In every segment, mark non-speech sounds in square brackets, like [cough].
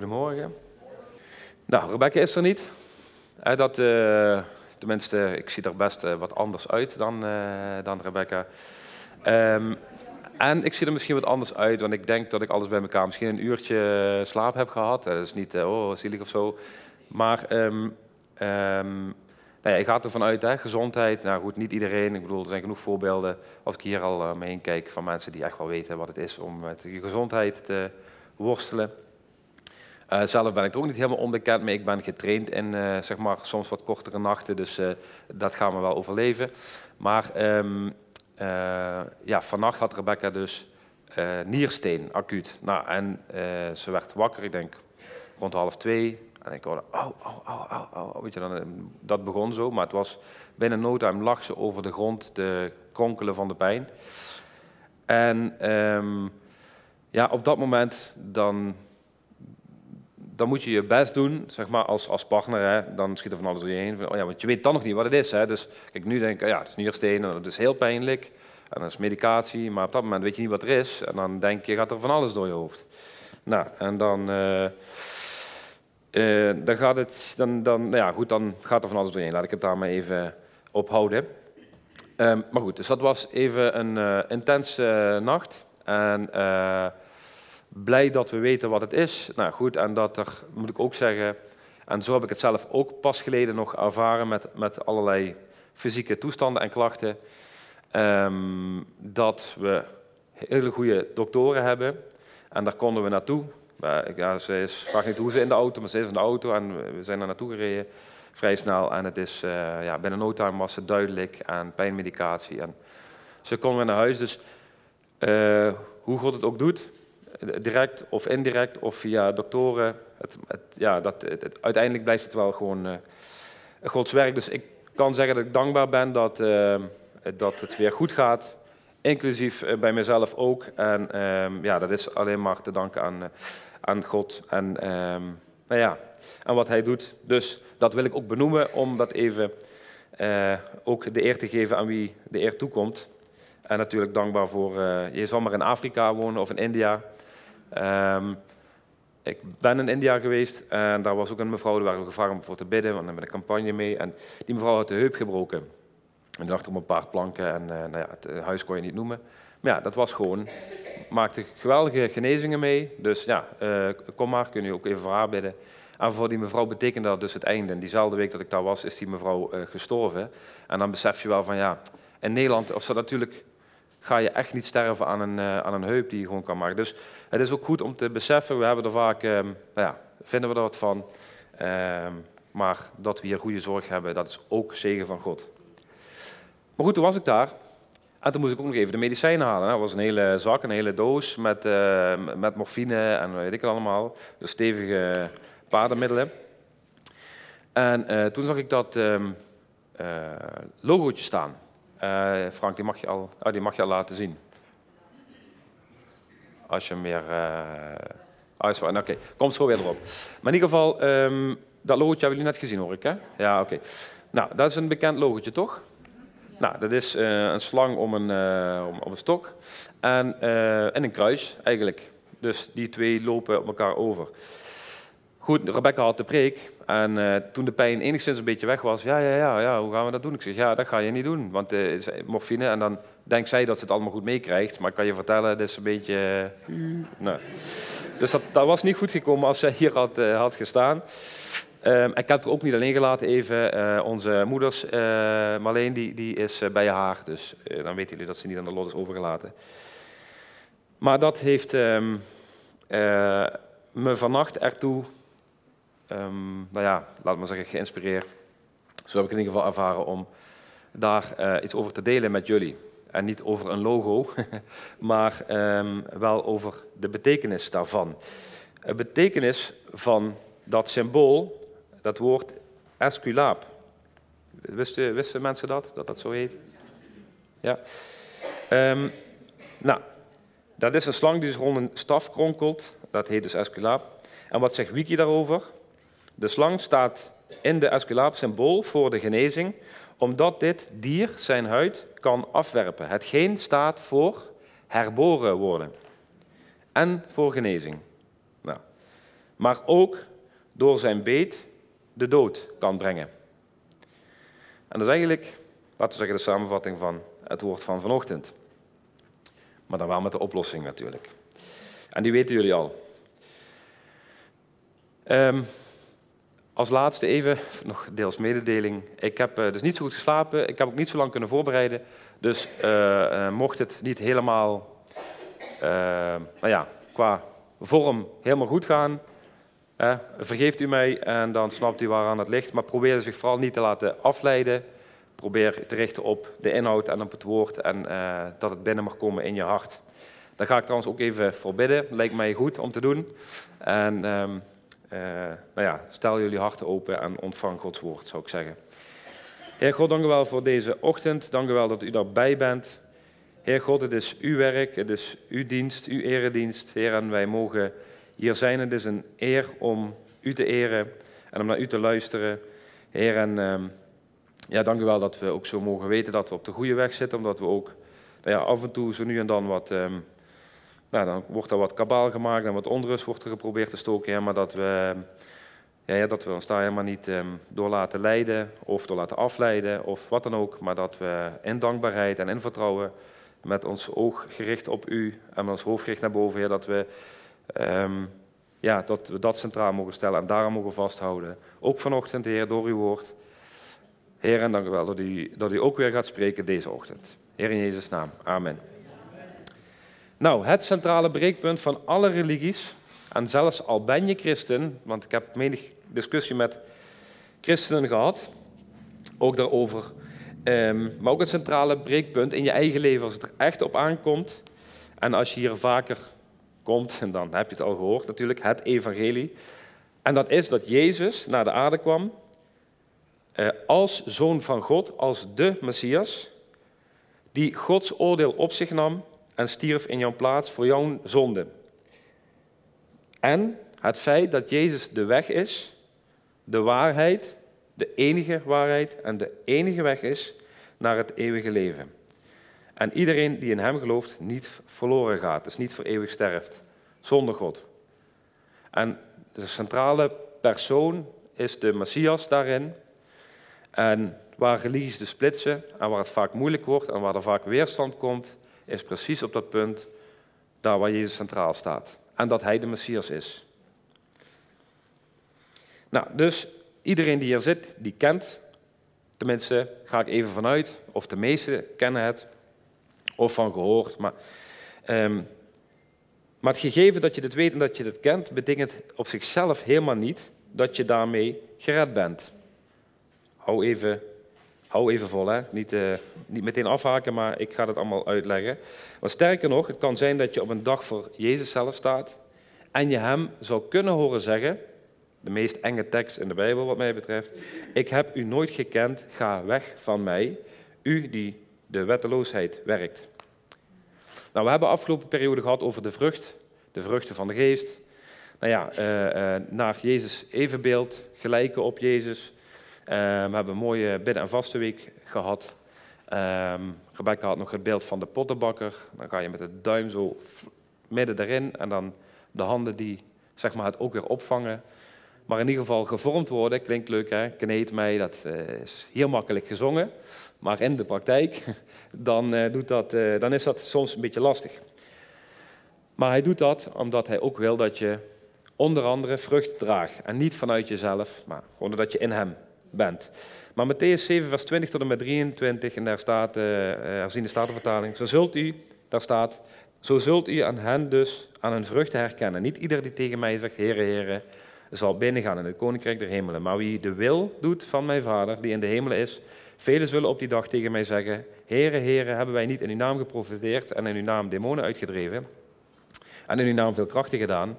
Goedemorgen. Nou, Rebecca is er niet. Eh, dat, uh, tenminste, ik zie er best uh, wat anders uit dan, dan Rebecca. Um, en ik zie er misschien wat anders uit, want ik denk dat ik alles bij elkaar misschien een uurtje slaap heb gehad. Dat is niet, oh, zielig of zo. Maar um, um, nou ja, ik ga ervan uit, hè, gezondheid. Nou goed, niet iedereen. Ik bedoel, er zijn genoeg voorbeelden, als ik hier al uh, mee heen kijk, van mensen die echt wel weten wat het is om met je gezondheid te worstelen. Uh, zelf ben ik er ook niet helemaal onbekend mee. Ik ben getraind in uh, zeg maar, soms wat kortere nachten, dus uh, dat gaan we wel overleven. Maar um, ja, vannacht had Rebecca dus niersteen, acuut. Nou, en ze werd wakker, ik denk rond half twee. En ik hoorde, oh, oh, oh, oh, oh. Weet je, dan, dat begon zo, maar het was binnen no time lag ze over de grond te kronkelen van de pijn. En um, ja, op dat moment dan dan moet je je best doen, zeg maar, als, als partner. Hè, dan schiet er van alles door je heen. Oh ja, want je weet dan nog niet wat het is. Hè. Dus kijk, nu denk ik, ja, het is niersteen en dat is heel pijnlijk. En dat is medicatie, maar op dat moment weet je niet wat er is. En dan denk je, gaat er van alles door je hoofd. Nou, en dan, uh, uh, dan gaat het, dan, dan, nou ja, goed, dan gaat er van alles door je heen. Laat ik het daar maar even ophouden. Um, maar goed, dus dat was even een uh, intense nacht. En blij dat we weten wat het is. Nou goed, en dat er, moet ik ook zeggen, en zo heb ik het zelf ook pas geleden nog ervaren met, met allerlei fysieke toestanden en klachten, um, dat we hele goede doktoren hebben. En daar konden we naartoe. Ja, ze is, vraag niet hoe ze in de auto, maar ze is in de auto en we zijn daar naartoe gereden vrij snel. En het is, uh, ja, binnen no time was het duidelijk en pijnmedicatie. En ze kon weer naar huis. Dus uh, hoe God het ook doet, direct of indirect of via doktoren. Het, ja, dat, uiteindelijk blijft het wel gewoon uh, Gods werk. Dus ik kan zeggen dat ik dankbaar ben dat, uh, dat het weer goed gaat. Inclusief uh, bij mezelf ook. En um, ja, dat is alleen maar te danken aan, aan God en, um, nou ja, aan wat Hij doet. Dus dat wil ik ook benoemen om dat even ook de eer te geven aan wie de eer toekomt. En natuurlijk dankbaar voor, je zal maar in Afrika wonen of in India. Um, ik ben in India geweest en daar was ook een mevrouw, daar waren we gevraagd om voor te bidden, want dan met een campagne mee. En die mevrouw had de heup gebroken. En lag op een paar planken en uh, nou ja, het eh, huis kon je niet noemen. Maar ja, dat was gewoon, maakte geweldige genezingen mee. Dus ja, uh, kom maar, kun je ook even voor haar bidden. En voor die mevrouw betekende dat dus het einde. En diezelfde week dat ik daar was, is die mevrouw gestorven. En dan besef je wel van ja, in Nederland, of ze natuurlijk ga je echt niet sterven aan een, aan een heup die je gewoon kan maken. Dus het is ook goed om te beseffen, we hebben er vaak, uh, nou ja, vinden we er wat van. Uh, maar dat we hier goede zorg hebben, dat is ook zegen van God. Maar goed, toen was ik daar. En toen moest ik ook nog even de medicijnen halen. Dat was een hele zak, een hele doos met, ehm, met morfine en weet ik allemaal. Dus stevige paardenmiddelen. En eh, toen zag ik dat uh, logootje staan. Uh, Frank, die mag, je al, oh, die mag je al laten zien. Als je meer... Uh, Oké, okay. komt zo weer erop. Maar in ieder geval, um, dat logootje hebben jullie net gezien, hoor ik, hè? Ja, oké. Okay. Nou, dat is een bekend logootje, toch? Nou, dat is uh, een slang om een, uh, om, om, een stok en, uh, en een kruis, eigenlijk. Dus die twee lopen op elkaar over. Goed, Rebecca had de preek en toen de pijn enigszins een beetje weg was, ja, ja, ja, ja, hoe gaan we dat doen? Ik zeg, ja, dat ga je niet doen, want uh, morfine en dan denkt zij dat ze het allemaal goed meekrijgt, maar ik kan je vertellen, het is een beetje... Uh, nou. Dus dat, dat, was niet goed gekomen als zij hier had, had gestaan. Um, ik heb er ook niet alleen gelaten even. onze moeders, Marleen, die, die is bij haar, dus dan weten jullie dat ze niet aan de lot is overgelaten. Maar dat heeft um, me vannacht ertoe um, nou ja, laat maar zeggen, geïnspireerd. Zo heb ik in ieder geval ervaren om daar iets over te delen met jullie. En niet over een logo, [laughs] maar um, wel over de betekenis daarvan. De betekenis van dat symbool, dat woord esculaap. Wisten, mensen dat, dat dat zo heet? Ja. Um, nou, dat is een slang die dus rond een staf kronkelt. Dat heet dus esculaap. En wat zegt Wiki daarover? De slang staat in de esculaap symbool voor de genezing, omdat dit dier zijn huid kan afwerpen. Hetgeen staat voor herboren worden en voor genezing. Nou, maar ook door zijn beet de dood kan brengen. En dat is eigenlijk, laten we zeggen, de samenvatting van het woord van vanochtend. Maar dan wel met de oplossing natuurlijk. En die weten jullie al. Um, als laatste even, nog deels mededeling. Ik heb uh, dus niet zo goed geslapen. Ik heb ook niet zo lang kunnen voorbereiden. Dus uh, uh, mocht het niet helemaal, nou ja, qua vorm helemaal goed gaan, vergeeft u mij en dan snapt u waaraan het ligt. Maar probeer zich vooral niet te laten afleiden. Probeer te richten op de inhoud en op het woord en dat het binnen mag komen in je hart. Daar ga ik trouwens ook even voor bidden. Lijkt mij goed om te doen. En uh, nou ja, stel jullie harten open en ontvang Gods woord, zou ik zeggen. Heer God, dank u wel voor deze ochtend. Dank u wel dat u daarbij bent. Heer God, het is uw werk, het is uw dienst, uw eredienst. Heer, en wij mogen hier zijn. Het is een eer om u te eren en om naar u te luisteren. Heer, en uh, ja, dank u wel dat we ook zo mogen weten dat we op de goede weg zitten, omdat we ook nou ja, af en toe zo nu en dan wat um, nou, dan wordt er wat kabaal gemaakt en wat onrust wordt er geprobeerd te stoken. maar dat we, ja, ja, dat we ons daar helemaal niet um, door laten leiden of door laten afleiden of wat dan ook. Maar dat we in dankbaarheid en in vertrouwen met ons oog gericht op u en met ons hoofd gericht naar boven, Heer, dat we, um, ja, dat we dat centraal mogen stellen en daarom mogen vasthouden. Ook vanochtend, Heer, door uw woord. Heer, en dank u wel dat u, dat u ook weer gaat spreken deze ochtend. Heer in Jezus' naam. Amen. Nou, het centrale breekpunt van alle religies, en zelfs al ben je christen, want ik heb menig discussie met christenen gehad, ook daarover, ehm, maar ook het centrale breekpunt in je eigen leven als het er echt op aankomt. En als je hier vaker komt, en dan heb je het al gehoord natuurlijk, het evangelie. En dat is dat Jezus naar de aarde kwam eh, als zoon van God, als de Messias, die Gods oordeel op zich nam en stierf in jouw plaats voor jouw zonde. En het feit dat Jezus de weg is, de waarheid, de enige waarheid en de enige weg is naar het eeuwige leven. En iedereen die in Hem gelooft niet verloren gaat, dus niet voor eeuwig sterft, zonder God. En de centrale persoon is de Messias daarin. En waar religies de splitsen en waar het vaak moeilijk wordt en waar er vaak weerstand komt, is precies op dat punt daar waar Jezus centraal staat. En dat hij de Messias is. Nou, dus iedereen die hier zit, die kent, tenminste ga ik even vanuit, of de meesten kennen het, of van gehoord. Maar, um, maar het gegeven dat je dit weet en dat je dit kent, betekent op zichzelf helemaal niet dat je daarmee gered bent. Hou even hou even vol, hè? Niet, uh, niet meteen afhaken, maar ik ga het allemaal uitleggen. Maar sterker nog, het kan zijn dat je op een dag voor Jezus zelf staat en je hem zou kunnen horen zeggen, de meest enge tekst in de Bijbel wat mij betreft, ik heb u nooit gekend, ga weg van mij, u die de wetteloosheid werkt. Nou, we hebben afgelopen periode gehad over de vrucht, de vruchten van de geest. Nou ja, uh, uh, naar Jezus evenbeeld, gelijken op Jezus, we hebben een mooie bidden- en vastenweek gehad. Um, Rebecca had nog het beeld van de pottenbakker. Dan ga je met de duim zo midden erin en dan de handen die zeg maar, het ook weer opvangen. Maar in ieder geval gevormd worden, klinkt leuk hè, kneed mij, dat uh, is heel makkelijk gezongen. Maar in de praktijk, [laughs] dan, uh, doet dat, dan is dat soms een beetje lastig. Maar hij doet dat omdat hij ook wil dat je onder andere vrucht draagt. En niet vanuit jezelf, maar gewoon dat je in hem bent. Maar Matthäus 7, vers 20 tot en met 23, en daar staat, uh, herzien de Statenvertaling, zo zult u, daar staat, zo zult u aan hen dus aan hun vruchten herkennen. Niet ieder die tegen mij zegt, Heere, Heere, zal binnengaan in het koninkrijk der hemelen. Maar wie de wil doet van mijn Vader, die in de hemelen is, velen zullen op die dag tegen mij zeggen, Heere, Heere, hebben wij niet in uw naam geprofiteerd en in uw naam demonen uitgedreven en in uw naam veel krachten gedaan?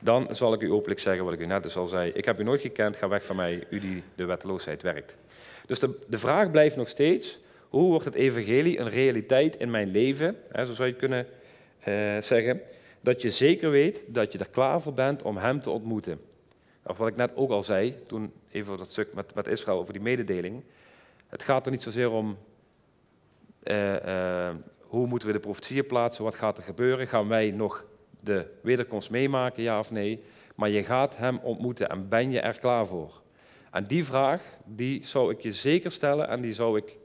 Dan zal ik u openlijk zeggen wat ik u net dus al zei. Ik heb u nooit gekend, ga weg van mij, u die de wetteloosheid werkt. Dus de, de vraag blijft nog steeds, hoe wordt het evangelie een realiteit in mijn leven? Hè, zo zou je kunnen uh, zeggen. Dat je zeker weet dat je er klaar voor bent om hem te ontmoeten. Of wat ik net ook al zei, toen even dat stuk met, met Israël, over die mededeling. Het gaat er niet zozeer om uh, uh, hoe moeten we de profetieën plaatsen, wat gaat er gebeuren, gaan wij nog de wederkomst meemaken, ja of nee. maar je gaat Hem ontmoeten en ben je er klaar voor? En die vraag, die zou ik je zeker stellen en die zou ik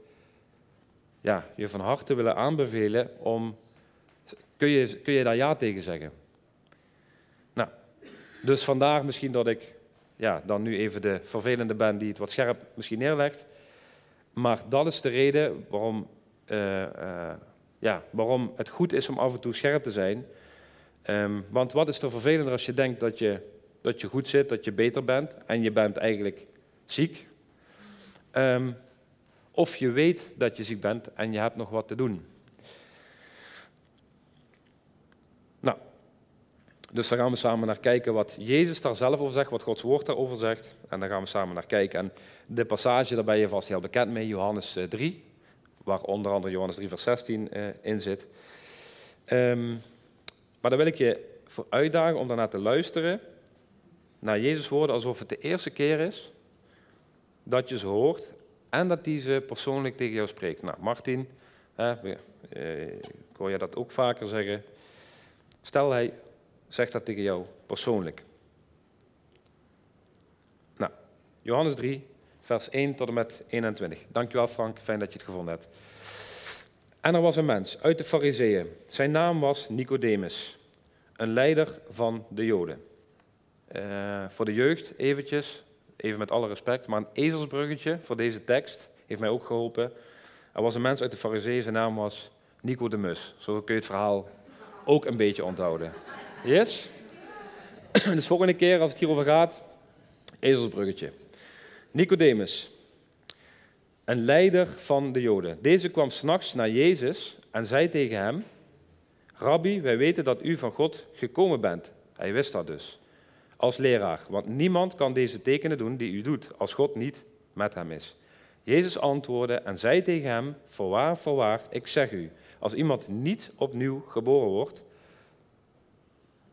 ja, je van harte willen aanbevelen om... Kun je, kun je daar ja tegen zeggen? Nou, dus vandaar misschien dat ik ja, dan nu even de vervelende ben die het wat scherp misschien neerlegt. Maar dat is de reden waarom, uh, uh, ja, waarom het goed is om af en toe scherp te zijn. Um, want wat is er vervelender als je denkt dat je, dat je goed zit, dat je beter bent en je bent eigenlijk ziek? Um, of je weet dat je ziek bent en je hebt nog wat te doen. Nou, dus daar gaan we samen naar kijken wat Jezus daar zelf over zegt, wat Gods woord daarover zegt. En daar gaan we samen naar kijken. En de passage, daar ben je vast heel bekend mee, Johannes 3, eh, waar onder andere Johannes 3, vers 16 uh, in zit. Um, maar dan wil ik je voor uitdagen om daarna te luisteren naar Jezus' woorden alsof het de eerste keer is dat je ze hoort en dat hij ze persoonlijk tegen jou spreekt. Nou, Martin, hè, eh, ik hoor je dat ook vaker zeggen. Stel hij zegt dat tegen jou persoonlijk. Nou, Johannes 3, vers 1 tot en met 21. Dankjewel Frank, fijn dat je het gevonden hebt. En er was een mens uit de Fariseeën. Zijn naam was Nicodemus, een leider van de Joden. Uh, voor de jeugd eventjes, even met alle respect, maar een ezelsbruggetje voor deze tekst heeft mij ook geholpen. Er was een mens uit de Fariseeën, zijn naam was Nicodemus. Zo kun je het verhaal ook een beetje onthouden. Yes? [clears throat] Dus volgende keer als het hierover gaat, ezelsbruggetje. Nicodemus, een leider van de Joden. Deze kwam s'nachts naar Jezus en zei tegen hem: Rabbi, wij weten dat u van God gekomen bent. Hij wist dat dus. Als leraar, want niemand kan deze tekenen doen die u doet, als God niet met hem is. Jezus antwoordde en zei tegen hem: Voorwaar, voorwaar, ik zeg u, als iemand niet opnieuw geboren wordt,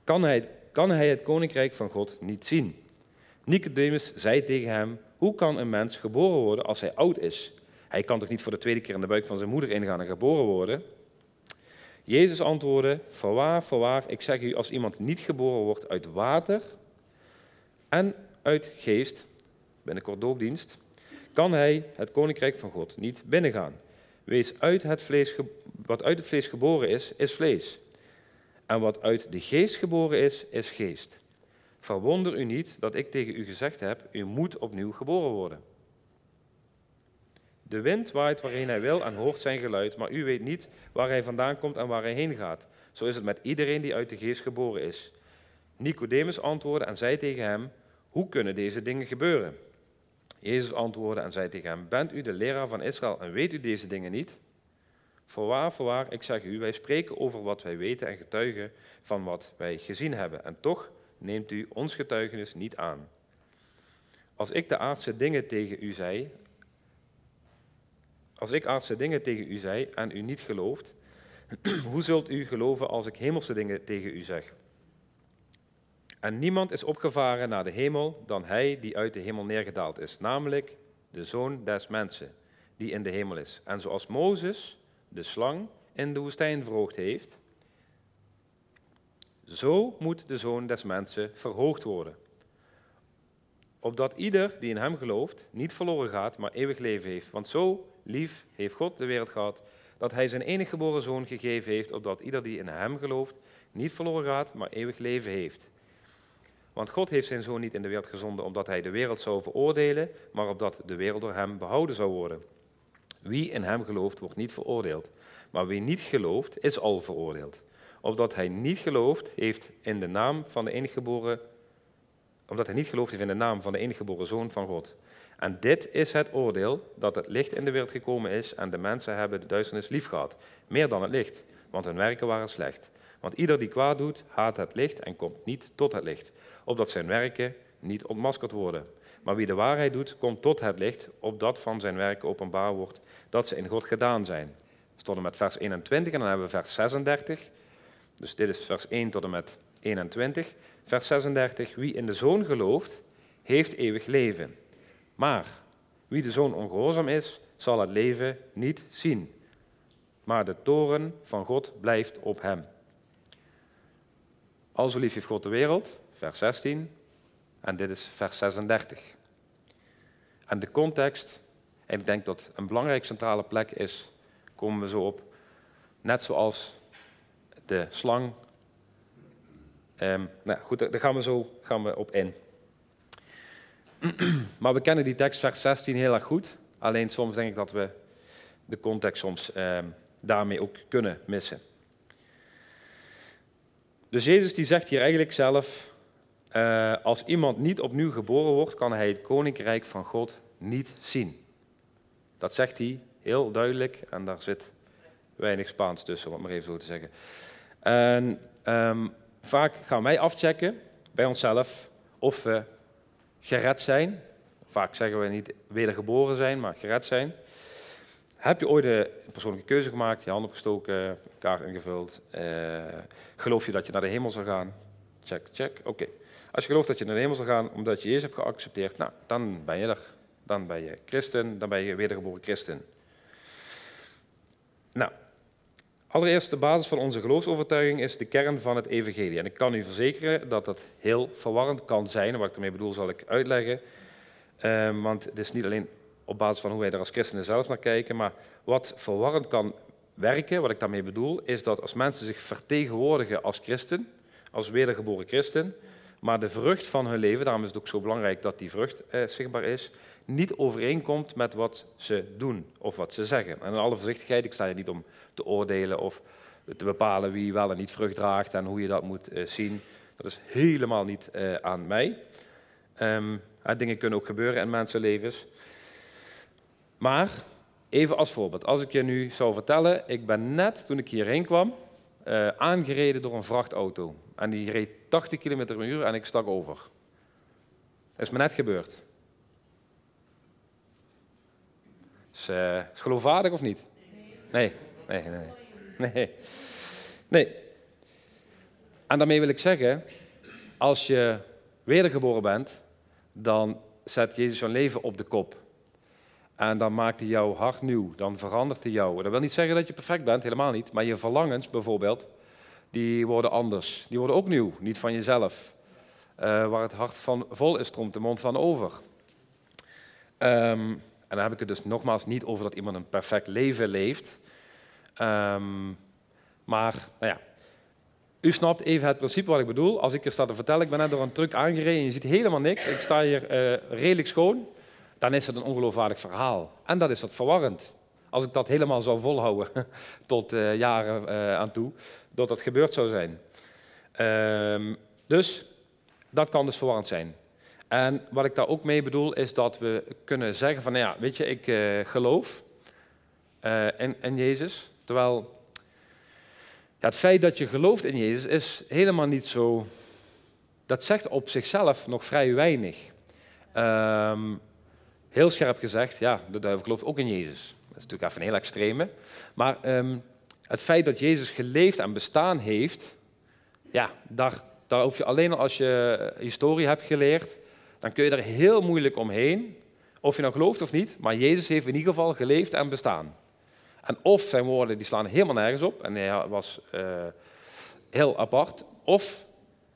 kan hij, kan hij het koninkrijk van God niet zien. Nicodemus zei tegen hem: Hoe kan een mens geboren worden als hij oud is? Hij kan toch niet voor de tweede keer in de buik van zijn moeder ingaan en geboren worden? Jezus antwoordde: Voorwaar, voorwaar, ik zeg u, als iemand niet geboren wordt uit water en uit geest, binnenkort doopdienst, kan hij het koninkrijk van God niet binnengaan. Wees uit het vlees, wat uit het vlees geboren is, is vlees. En wat uit de geest geboren is, is geest. Verwonder u niet dat ik tegen u gezegd heb, u moet opnieuw geboren worden. De wind waait waarheen hij wil en hoort zijn geluid, maar u weet niet waar hij vandaan komt en waar hij heen gaat. Zo is het met iedereen die uit de geest geboren is. Nicodemus antwoordde en zei tegen hem, hoe kunnen deze dingen gebeuren? Jezus antwoordde en zei tegen hem, bent u de leraar van Israël en weet u deze dingen niet? Voorwaar, voorwaar, ik zeg u, wij spreken over wat wij weten en getuigen van wat wij gezien hebben. En toch neemt u ons getuigenis niet aan. Als ik de aardse dingen tegen u zei, als ik aardse dingen tegen u zei en u niet gelooft, [clears throat] hoe zult u geloven als ik hemelse dingen tegen u zeg? En niemand is opgevaren naar de hemel dan hij die uit de hemel neergedaald is, namelijk de zoon des mensen, die in de hemel is. En zoals Mozes de slang in de woestijn verhoogd heeft, zo moet de zoon des mensen verhoogd worden. Opdat ieder die in hem gelooft niet verloren gaat, maar eeuwig leven heeft. Want zo lief heeft God de wereld gehad, dat hij zijn enige geboren zoon gegeven heeft, opdat ieder die in hem gelooft niet verloren gaat, maar eeuwig leven heeft. Want God heeft zijn zoon niet in de wereld gezonden omdat hij de wereld zou veroordelen, maar opdat de wereld door hem behouden zou worden. Wie in hem gelooft, wordt niet veroordeeld. Maar wie niet gelooft, is al veroordeeld. Opdat hij niet gelooft, heeft in de naam van de enige geboren, omdat hij niet gelooft heeft in de naam van de zoon van God. En dit is het oordeel, dat het licht in de wereld gekomen is en de mensen hebben de duisternis lief gehad, meer dan het licht, want hun werken waren slecht. Want ieder die kwaad doet, haat het licht en komt niet tot het licht, opdat zijn werken niet ontmaskerd worden. Maar wie de waarheid doet, komt tot het licht, opdat van zijn werken openbaar wordt dat ze in God gedaan zijn. Tot en met vers 21 en dan hebben we vers 36. Dus dit is vers 1 tot en met 21. Vers 36. Wie in de zoon gelooft, heeft eeuwig leven. Maar wie de zoon ongehoorzaam is, zal het leven niet zien. Maar de toren van God blijft op hem. Al zo lief heeft God de wereld, vers 16 en dit is vers 36. En de context, en ik denk dat een belangrijk centrale plek is, komen we zo op, net zoals de slang. Um, nou goed, daar gaan we zo gaan we op in. [clears throat] maar we kennen die tekst, vers 16, heel erg goed. Alleen soms denk ik dat we de context soms um, daarmee ook kunnen missen. Dus Jezus die zegt hier eigenlijk zelf, uh, als iemand niet opnieuw geboren wordt, kan hij het koninkrijk van God niet zien. Dat zegt hij heel duidelijk en daar zit weinig Spaans tussen, om het maar even zo te zeggen. En um, vaak gaan wij afchecken bij onszelf of we gered zijn. Vaak zeggen we niet wedergeboren zijn, maar gered zijn. Heb je ooit een persoonlijke keuze gemaakt, je hand opgestoken, kaart ingevuld? Uh, geloof je dat je naar de hemel zal gaan? Check, check. Oké. Als je gelooft dat je naar de hemel zal gaan omdat je Jezus hebt geaccepteerd, nou, dan ben je er. Dan ben je christen, dan ben je wedergeboren christen. Nou, allereerst de basis van onze geloofsovertuiging is de kern van het evangelie. En ik kan u verzekeren dat dat heel verwarrend kan zijn. Wat ik ermee bedoel zal ik uitleggen. Um, want het is niet alleen op basis van hoe wij er als christenen zelf naar kijken, maar wat verwarrend kan werken, wat ik daarmee bedoel, is dat als mensen zich vertegenwoordigen als christen, als wedergeboren christen, maar de vrucht van hun leven, daarom is het ook zo belangrijk dat die vrucht eh, zichtbaar is, niet overeenkomt met wat ze doen of wat ze zeggen. En in alle voorzichtigheid, ik sta hier niet om te oordelen of te bepalen wie wel en niet vrucht draagt en hoe je dat moet eh, zien. Dat is helemaal niet eh, aan mij. Um, dingen kunnen ook gebeuren in mensenlevens. Maar even als voorbeeld, als ik je nu zou vertellen, ik ben net toen ik hierheen kwam uh, aangereden door een vrachtauto. En die reed 80 km per uur en ik stak over. Dat is me net gebeurd. Is, uh, is geloofwaardig of niet? Nee. Nee, nee, nee. Nee. En daarmee wil ik zeggen, als je wedergeboren bent, dan zet Jezus zijn leven op de kop. En dan maakt hij jouw hart nieuw, dan verandert hij jou. Dat wil niet zeggen dat je perfect bent, helemaal niet. Maar je verlangens bijvoorbeeld, die worden anders. Die worden ook nieuw, niet van jezelf. Uh, waar het hart van vol is, stroomt de mond van over. Um, en dan heb ik het dus nogmaals niet over dat iemand een perfect leven leeft. Um, maar, nou ja, u snapt even het principe wat ik bedoel. Als ik je sta te vertellen, ik ben net door een truck aangereden en je ziet helemaal niks. Ik sta hier uh, redelijk schoon dan is het een ongeloofwaardig verhaal. En dat is wat verwarrend. Als ik dat helemaal zou volhouden [laughs] tot uh, jaren uh, aan toe, dat dat gebeurd zou zijn. Um, dus dat kan dus verwarrend zijn. En wat ik daar ook mee bedoel, is dat we kunnen zeggen van, nou ja, weet je, ik uh, geloof in, in, Jezus. Terwijl het feit dat je gelooft in Jezus is helemaal niet zo... Dat zegt op zichzelf nog vrij weinig. Um, heel scherp gezegd, ja, de duivel gelooft ook in Jezus. Dat is natuurlijk even een heel extreme. Maar um, het feit dat Jezus geleefd en bestaan heeft, ja, daar, daar hoef je alleen al als je historie hebt geleerd, dan kun je er heel moeilijk omheen, of je nou gelooft of niet, maar Jezus heeft in ieder geval geleefd en bestaan. En of zijn woorden die slaan helemaal nergens op, en hij was uh, heel apart, of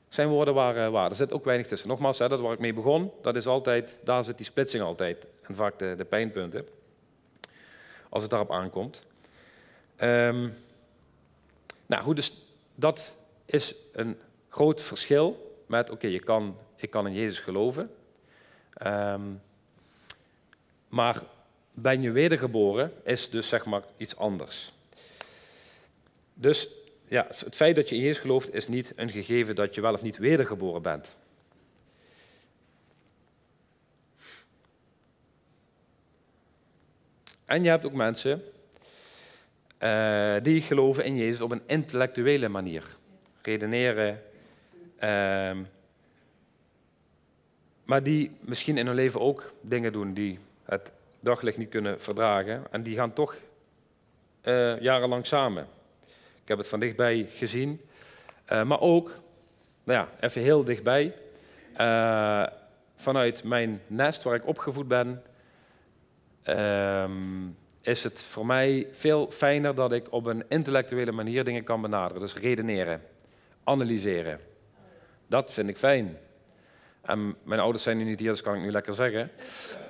zijn woorden waren waar. Er zit ook weinig tussen. Nogmaals, hè, dat waar ik mee begon, dat is altijd, daar zit die splitsing altijd. En vaak de, pijnpunten. Als het daarop aankomt. Um, nou goed, dus dat is een groot verschil met, oké, je kan, ik kan in Jezus geloven. Um, maar ben je wedergeboren is dus zeg maar iets anders. Dus ja, het feit dat je in Jezus gelooft is niet een gegeven dat je wel of niet wedergeboren bent. En je hebt ook mensen uh, die geloven in Jezus op een intellectuele manier. Redeneren. Uh, maar die misschien in hun leven ook dingen doen die het daglicht niet kunnen verdragen. En die gaan toch uh, jarenlang samen. Ik heb het van dichtbij gezien. Uh, maar ook, nou ja, even heel dichtbij. Uh, vanuit mijn nest waar ik opgevoed ben, uh, is het voor mij veel fijner dat ik op een intellectuele manier dingen kan benaderen. Dus redeneren, analyseren. Dat vind ik fijn. Mijn ouders zijn nu niet hier, dus kan ik nu lekker zeggen.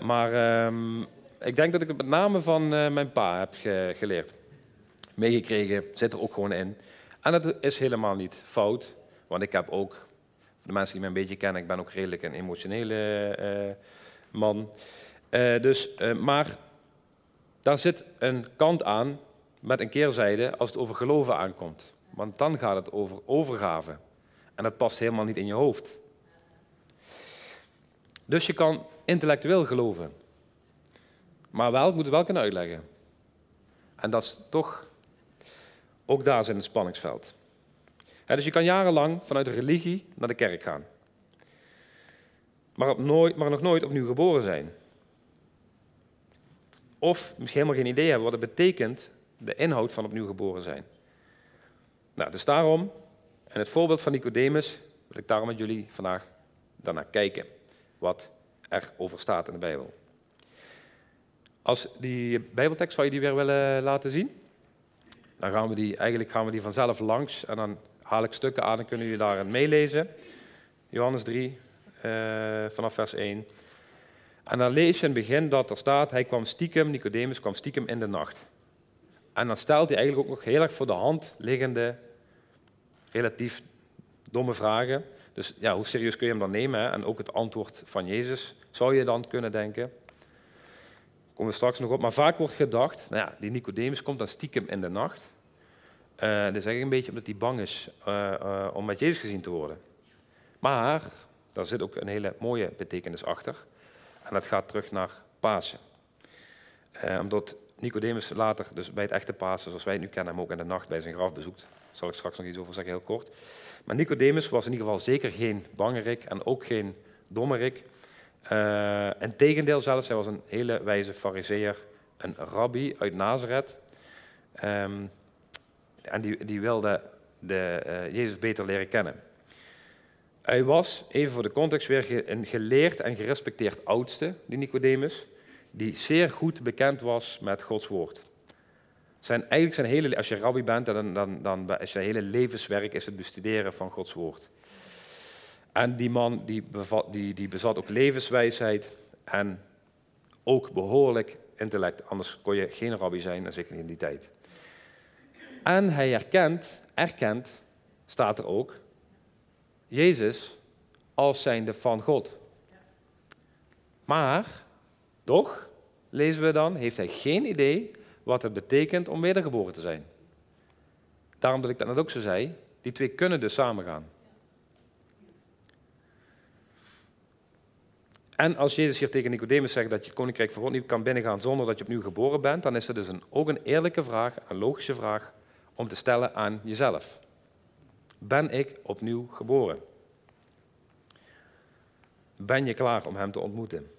Maar ehm, ik denk dat ik het met name van eh, mijn pa heb geleerd. Meegekregen, zit er ook gewoon in. En dat is helemaal niet fout, want ik heb ook, de mensen die mij een beetje kennen, ik ben ook redelijk een emotionele uh, man. Uh, dus, maar daar zit een kant aan met een keerzijde als het over geloven aankomt. Want dan gaat het over overgave. En dat past helemaal niet in je hoofd. Dus je kan intellectueel geloven. Maar wel, moet wel kunnen uitleggen. En dat is toch, ook daar zit een spanningsveld. dus je kan jarenlang vanuit de religie naar de kerk gaan. Maar, op nooit, maar nog nooit opnieuw geboren zijn. Of misschien helemaal geen idee hebben wat het betekent, de inhoud van opnieuw geboren zijn. Nou, dus daarom, en het voorbeeld van Nicodemus, wil ik daarom met jullie vandaag daarnaar kijken. Wat er over staat in de Bijbel. Als die Bijbeltekst zou je die weer willen laten zien? Dan gaan we die, eigenlijk gaan we die vanzelf langs en dan haal ik stukken aan en kunnen jullie daarin meelezen. Johannes 3, uh, eh, vanaf vers 1. En dan lees je in het begin dat er staat, hij kwam stiekem, Nicodemus kwam stiekem in de nacht. En dan stelt hij eigenlijk ook nog heel erg voor de hand liggende, relatief domme vragen. Dus ja, hoe serieus kun je hem dan nemen? Hè? En ook het antwoord van Jezus zou je dan kunnen denken. Komen we straks nog op. Maar vaak wordt gedacht, nou ja, die Nicodemus komt dan stiekem in de nacht. Uh, dat is eigenlijk een beetje omdat hij bang is uh, uh, om met Jezus gezien te worden. Maar daar zit ook een hele mooie betekenis achter. En dat gaat terug naar Pasen. omdat Nicodemus later, dus bij het echte Pasen, zoals wij het nu kennen, hem ook in de nacht bij zijn graf bezoekt. Daar zal ik straks nog iets over zeggen, heel kort. Maar Nicodemus was in ieder geval zeker geen bangerik en ook geen dommerik. Uh, en tegendeel zelfs, hij was een hele wijze fariseer, een rabbi uit Nazareth. Um, en die, die wilde de, uh, Jezus beter leren kennen. Hij was, even voor de context weer, een geleerd en gerespecteerd oudste, die Nicodemus, die zeer goed bekend was met Gods woord. Zijn, eigenlijk zijn hele, als je rabbi bent, dan, dan, dan is je hele levenswerk is het bestuderen van Gods woord. En die man die, bevat, die, die bezat ook levenswijsheid en ook behoorlijk intellect. Anders kon je geen rabbi zijn, en zeker niet in die tijd. En hij erkent, erkent, staat er ook, Jezus als zijnde van God. Maar, toch, lezen we dan, heeft hij geen idee wat het betekent om wedergeboren te zijn. Daarom dat ik dat net ook zo zei, die twee kunnen dus samengaan. En als Jezus hier tegen Nicodemus zegt dat je het koninkrijk van God niet kan binnengaan zonder dat je opnieuw geboren bent, dan is het dus een, ook een eerlijke vraag, een logische vraag om te stellen aan jezelf. Ben ik opnieuw geboren? Ben je klaar om Hem te ontmoeten?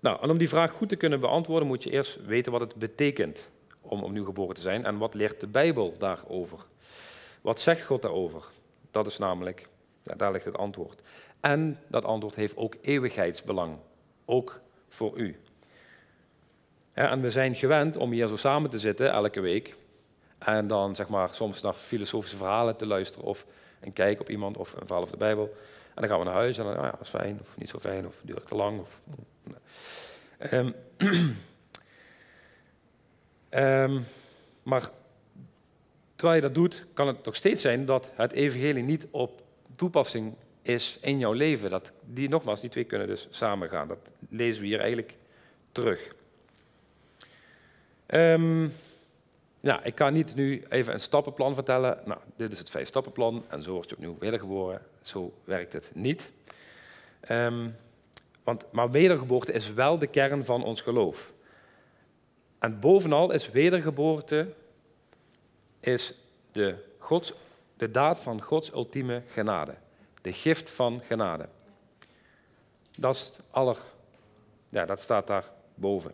Nou, en om die vraag goed te kunnen beantwoorden, moet je eerst weten wat het betekent om opnieuw geboren te zijn en wat leert de Bijbel daarover. Wat zegt God daarover? Dat is namelijk, daar ligt het antwoord. En dat antwoord heeft ook eeuwigheidsbelang, ook voor u. En we zijn gewend om hier zo samen te zitten elke week en dan zeg maar soms naar filosofische verhalen te luisteren of een kijk op iemand of een verhaal over de Bijbel. En dan gaan we naar huis en dan, oh ja, dat is fijn of niet zo fijn of duurt te lang. Of, Um, um, [clears throat] maar terwijl je dat doet, kan het nog steeds zijn dat het evangelie niet op toepassing is in jouw leven. Dat, die, nogmaals, die twee kunnen dus samengaan. Dat lezen we hier eigenlijk terug. Um, nou, ik kan niet nu even een stappenplan vertellen. Nou, dit is het vijf stappenplan en zo word je opnieuw wedergeboren. Zo werkt het niet. Um, want, maar wedergeboorte is wel de kern van ons geloof. En bovenal is wedergeboorte is de, Gods, de daad van Gods ultieme genade. De gift van genade. Dat is aller, ja, dat staat daar boven.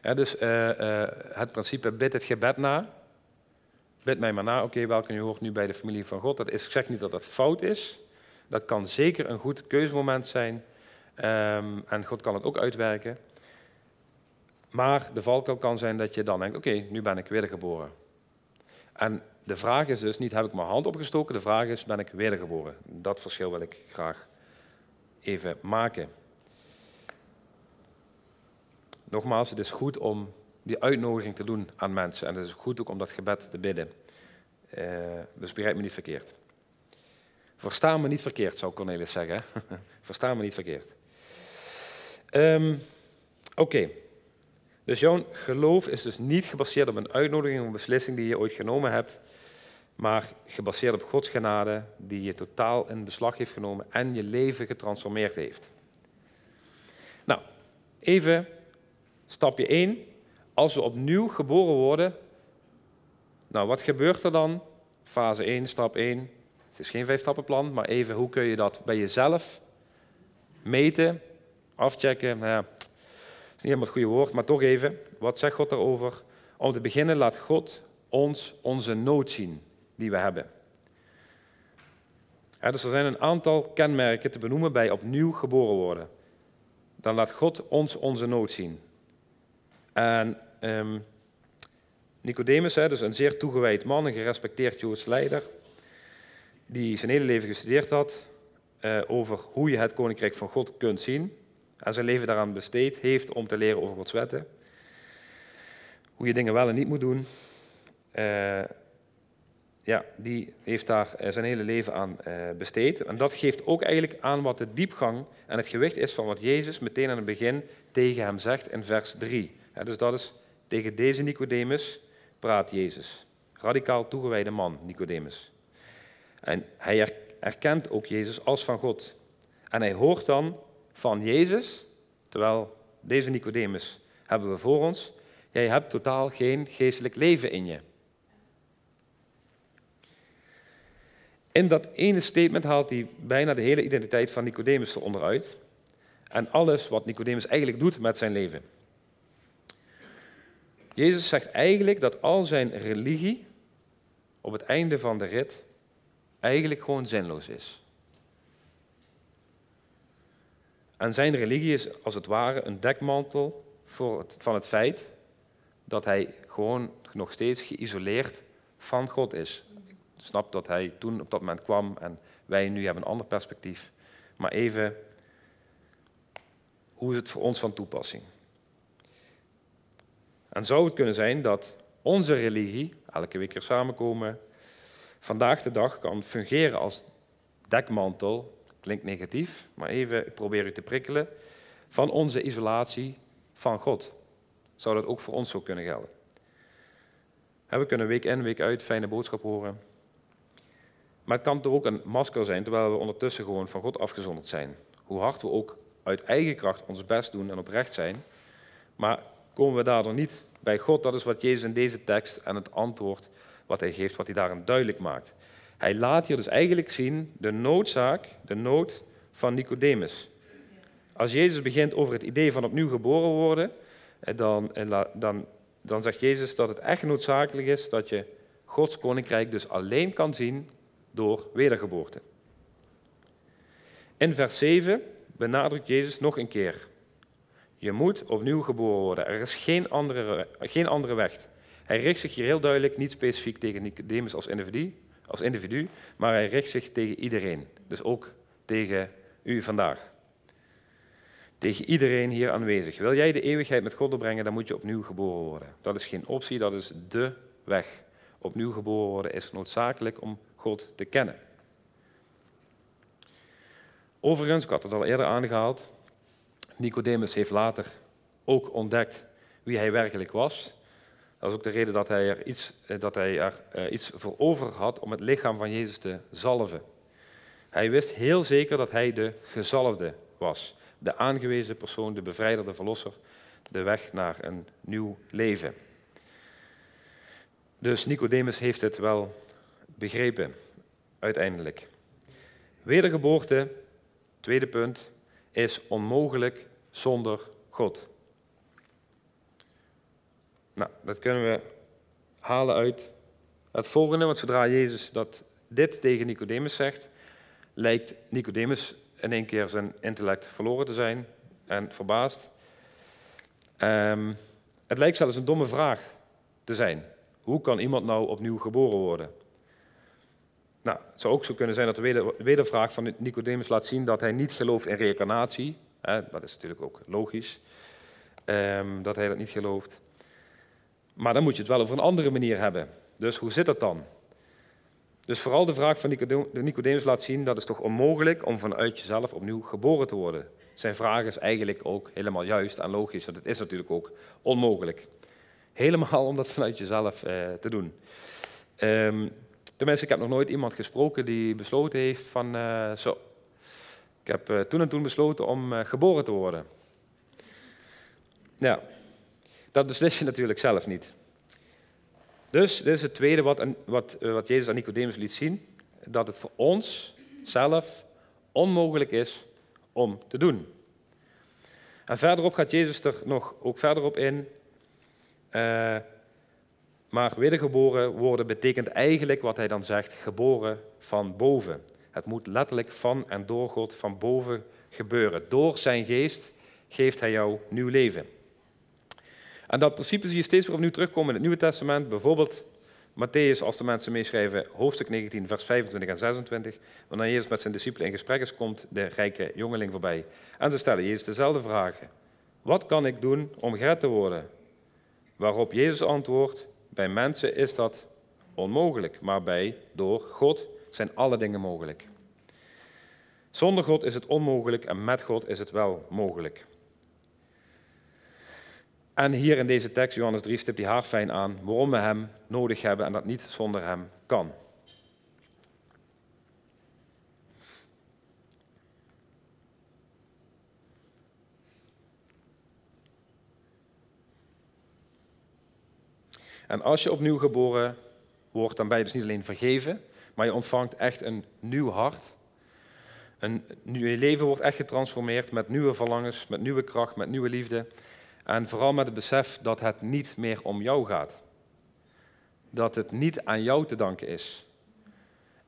Dus uh, uh, het principe bid het gebed na. Bid mij maar na. Oké, welke u hoort nu bij de familie van God. Dat is, ik zeg niet dat dat fout is. Dat kan zeker een goed keuzemoment zijn. Ehm, en God kan het ook uitwerken. Maar de valkuil kan zijn dat je dan denkt, oké, nu ben ik wedergeboren. En de vraag is dus niet, heb ik mijn hand opgestoken? De vraag is, ben ik wedergeboren? Dat verschil wil ik graag even maken. Nogmaals, het is goed om die uitnodiging te doen aan mensen. En het is goed ook om dat gebed te bidden. Uh, dus begrijp me niet verkeerd. Versta me niet verkeerd, zou Cornelis zeggen. [laughs] Versta me niet verkeerd. Um, Oké. Dus jouw geloof is dus niet gebaseerd op een uitnodiging of een beslissing die je ooit genomen hebt, maar gebaseerd op Gods genade die je totaal in beslag heeft genomen en je leven getransformeerd heeft. Nou, even stapje 1. Als we opnieuw geboren worden, nou wat gebeurt er dan? Fase 1, stap 1. Het is geen vijf-stappenplan, maar even hoe kun je dat bij jezelf meten, afchecken? Nou ja, is niet helemaal het goede woord, maar toch even. Wat zegt God daarover? Om te beginnen laat God ons onze nood zien die we hebben. dus er zijn een aantal kenmerken te benoemen bij opnieuw geboren worden. Dan laat God ons onze nood zien. En um, Nicodemus, dus een zeer toegewijd man, een gerespecteerd Joods leider, die zijn hele leven gestudeerd had uh, over hoe je het koninkrijk van God kunt zien en zijn leven daaraan besteed heeft om te leren over Gods wetten. Hoe je dingen wel en niet moet doen. Uh, ja, die heeft daar eh, zijn hele leven aan besteed. En dat geeft ook eigenlijk aan wat de diepgang en het gewicht is van wat Jezus meteen aan het begin tegen hem zegt in vers 3. Ja, dus dat is tegen deze Nicodemus praat Jezus. Radicaal toegewijde man, Nicodemus. En hij erkent ook Jezus als van God. En hij hoort dan van Jezus, terwijl deze Nicodemus hebben we voor ons, jij hebt totaal geen geestelijk leven in je. In dat ene statement haalt hij bijna de hele identiteit van Nicodemus eronder uit. En alles wat Nicodemus eigenlijk doet met zijn leven. Jezus zegt eigenlijk dat al zijn religie op het einde van de rit eigenlijk gewoon zinloos is. En zijn religie is als het ware een dekmantel voor het, van het feit dat hij gewoon nog steeds geïsoleerd van God is. Ik snap dat hij toen op dat moment kwam en wij nu hebben een ander perspectief. Maar even, hoe is het voor ons van toepassing? En zou het kunnen zijn dat onze religie, elke week er samenkomen, vandaag de dag kan fungeren als dekmantel klinkt negatief, maar even, probeer u te prikkelen, van onze isolatie van God. Zou dat ook voor ons zo kunnen gelden? We kunnen week in, week uit fijne boodschap horen. Maar het kan toch ook een masker zijn, terwijl we ondertussen gewoon van God afgezonderd zijn. Hoe hard we ook uit eigen kracht ons best doen en oprecht zijn, maar komen we daardoor niet bij God. Dat is wat Jezus in deze tekst en het antwoord wat hij geeft, wat hij daarin duidelijk maakt. Hij laat hier dus eigenlijk zien de noodzaak, de nood van Nicodemus. Als Jezus begint over het idee van opnieuw geboren worden, eh, dan, eh, dan, dan zegt Jezus dat het echt noodzakelijk is dat je Gods koninkrijk dus alleen kan zien door wedergeboorte. In vers 7 benadrukt Jezus nog een keer. Je moet opnieuw geboren worden. Er is geen andere, geen andere weg. Hij richt zich hier heel duidelijk niet specifiek tegen Nicodemus als individu, als individu, maar hij richt zich tegen iedereen. Dus ook tegen u vandaag. Tegen iedereen hier aanwezig. Wil jij de eeuwigheid met God doorbrengen, dan moet je opnieuw geboren worden. Dat is geen optie, dat is de weg. Opnieuw geboren worden is noodzakelijk om God te kennen. Overigens, ik had het al eerder aangehaald, Nicodemus heeft later ook ontdekt wie hij werkelijk was. Dat is ook de reden dat hij er iets, eh, dat hij er eh, iets voor over had om het lichaam van Jezus te zalven. Hij wist heel zeker dat hij de gezalfde was. De aangewezen persoon, de bevrijder, de verlosser. De weg naar een nieuw leven. Dus Nicodemus heeft het wel begrepen, uiteindelijk. Wedergeboorte, tweede punt, is onmogelijk zonder God. Nou, dat kunnen we halen uit het volgende, want zodra Jezus dat dit tegen Nicodemus zegt, lijkt Nicodemus in één keer zijn intellect verloren te zijn en verbaasd. Ehm, het lijkt zelfs een domme vraag te zijn. Hoe kan iemand nou opnieuw geboren worden? Nou, het zou ook zo kunnen zijn dat de wedervraag van Nicodemus laat zien dat hij niet gelooft in reïncarnatie. Dat is natuurlijk ook logisch, ehm, dat hij dat niet gelooft. Maar dan moet je het wel over een andere manier hebben. Dus hoe zit dat dan? Dus vooral de vraag van Nicodemus laat zien dat het toch onmogelijk om vanuit jezelf opnieuw geboren te worden. Zijn vraag is eigenlijk ook helemaal juist en logisch, want het is natuurlijk ook onmogelijk. Helemaal om dat vanuit jezelf eh, te doen. Um, tenminste, ik heb nog nooit iemand gesproken die besloten heeft van uh, zo. Ik heb uh, toen en toen besloten om uh, geboren te worden. Ja, dat beslis je natuurlijk zelf niet. Dus dit is het tweede wat, wat, wat Jezus aan Nicodemus liet zien. Dat het voor ons zelf onmogelijk is om te doen. En verderop gaat Jezus er nog ook verder op in. Maar wedergeboren worden betekent eigenlijk wat hij dan zegt, geboren van boven. Het moet letterlijk van en door God van boven gebeuren. Door zijn geest geeft hij jou nieuw leven. En dat principe zie je steeds weer opnieuw terugkomen in het Nieuwe Testament. Bijvoorbeeld Matthäus, als de mensen meeschrijven, hoofdstuk 19, vers 25 en 26. Wanneer Jezus met zijn discipelen in gesprek is, komt de rijke jongeling voorbij. En ze stellen Jezus dezelfde vragen. Wat kan ik doen om gered te worden? Waarop Jezus antwoordt, bij mensen is dat onmogelijk, maar bij, door God zijn alle dingen mogelijk. Zonder God is het onmogelijk en met God is het wel mogelijk. En hier in deze tekst, Johannes 3, stipt hij haar fijn aan waarom we hem nodig hebben en dat niet zonder hem kan. En als je opnieuw geboren wordt, dan ben je dus niet alleen vergeven, maar je ontvangt echt een nieuw hart. Een, je leven wordt echt getransformeerd met nieuwe verlangens, met nieuwe kracht, met nieuwe liefde. En vooral met het besef dat het niet meer om jou gaat. Dat het niet aan jou te danken is.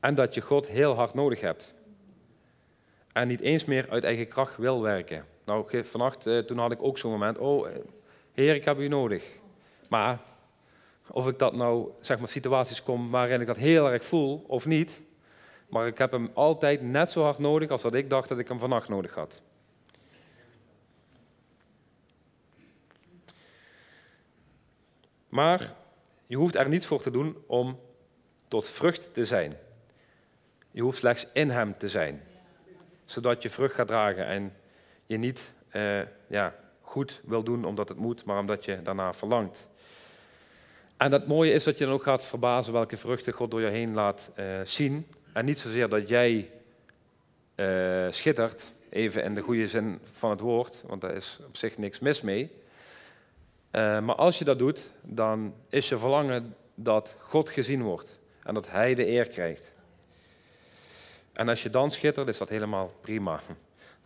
En dat je God heel hard nodig hebt. En niet eens meer uit eigen kracht wil werken. Nou, vannacht, eh, toen had ik ook zo'n moment. Oh, eh, Heer, ik heb u nodig. Maar of ik dat nou, zeg maar, situaties kom waarin ik dat heel erg voel of niet. Maar ik heb hem altijd net zo hard nodig als wat ik dacht dat ik hem vannacht nodig had. Maar je hoeft er niets voor te doen om tot vrucht te zijn. Je hoeft slechts in hem te zijn. Zodat je vrucht gaat dragen en je niet eh, ja, goed wil doen omdat het moet, maar omdat je daarna verlangt. En het mooie is dat je dan ook gaat verbazen welke vruchten God door je heen laat uh, zien. En niet zozeer dat jij uh, schittert, even in de goede zin van het woord, want daar is op zich niks mis mee. Uh, maar als je dat doet, dan is je verlangen dat God gezien wordt en dat Hij de eer krijgt. En als je dan schittert, is dat helemaal prima.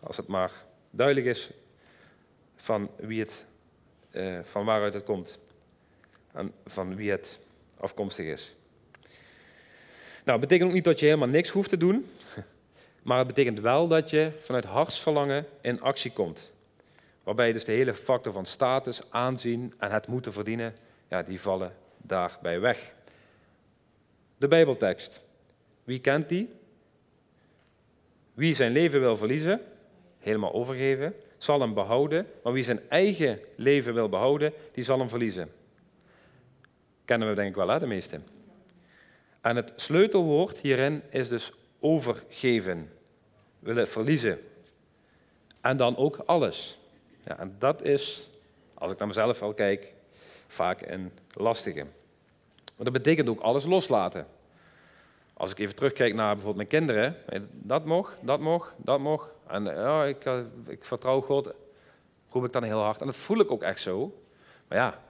Als het maar duidelijk is van, wie het, van waaruit het komt van wie het afkomstig is. Nou, betekent ook niet dat je helemaal niks hoeft te doen, [laughs] maar het betekent wel dat je vanuit hartsverlangen in actie komt. Waarbij dus de hele factor van status, aanzien en het moeten verdienen, ja, die vallen daarbij weg. De Bijbeltekst. Wie kent die? Wie zijn leven wil verliezen, helemaal overgeven, zal hem behouden. Maar wie zijn eigen leven wil behouden, die zal hem verliezen. Kennen we denk ik wel, hè, de meeste. En het sleutelwoord hierin is dus overgeven. Willen verliezen. En dan ook alles. Ja, en dat is, als ik naar mezelf al kijk, vaak een lastige. Maar dat betekent ook alles loslaten. Als ik even terugkijk naar bijvoorbeeld mijn kinderen, dat mag, dat mag, dat mag. En ja, ik, eh, ik vertrouw God, roep ik dan heel hard. En dat voel ik ook echt zo. Maar ja,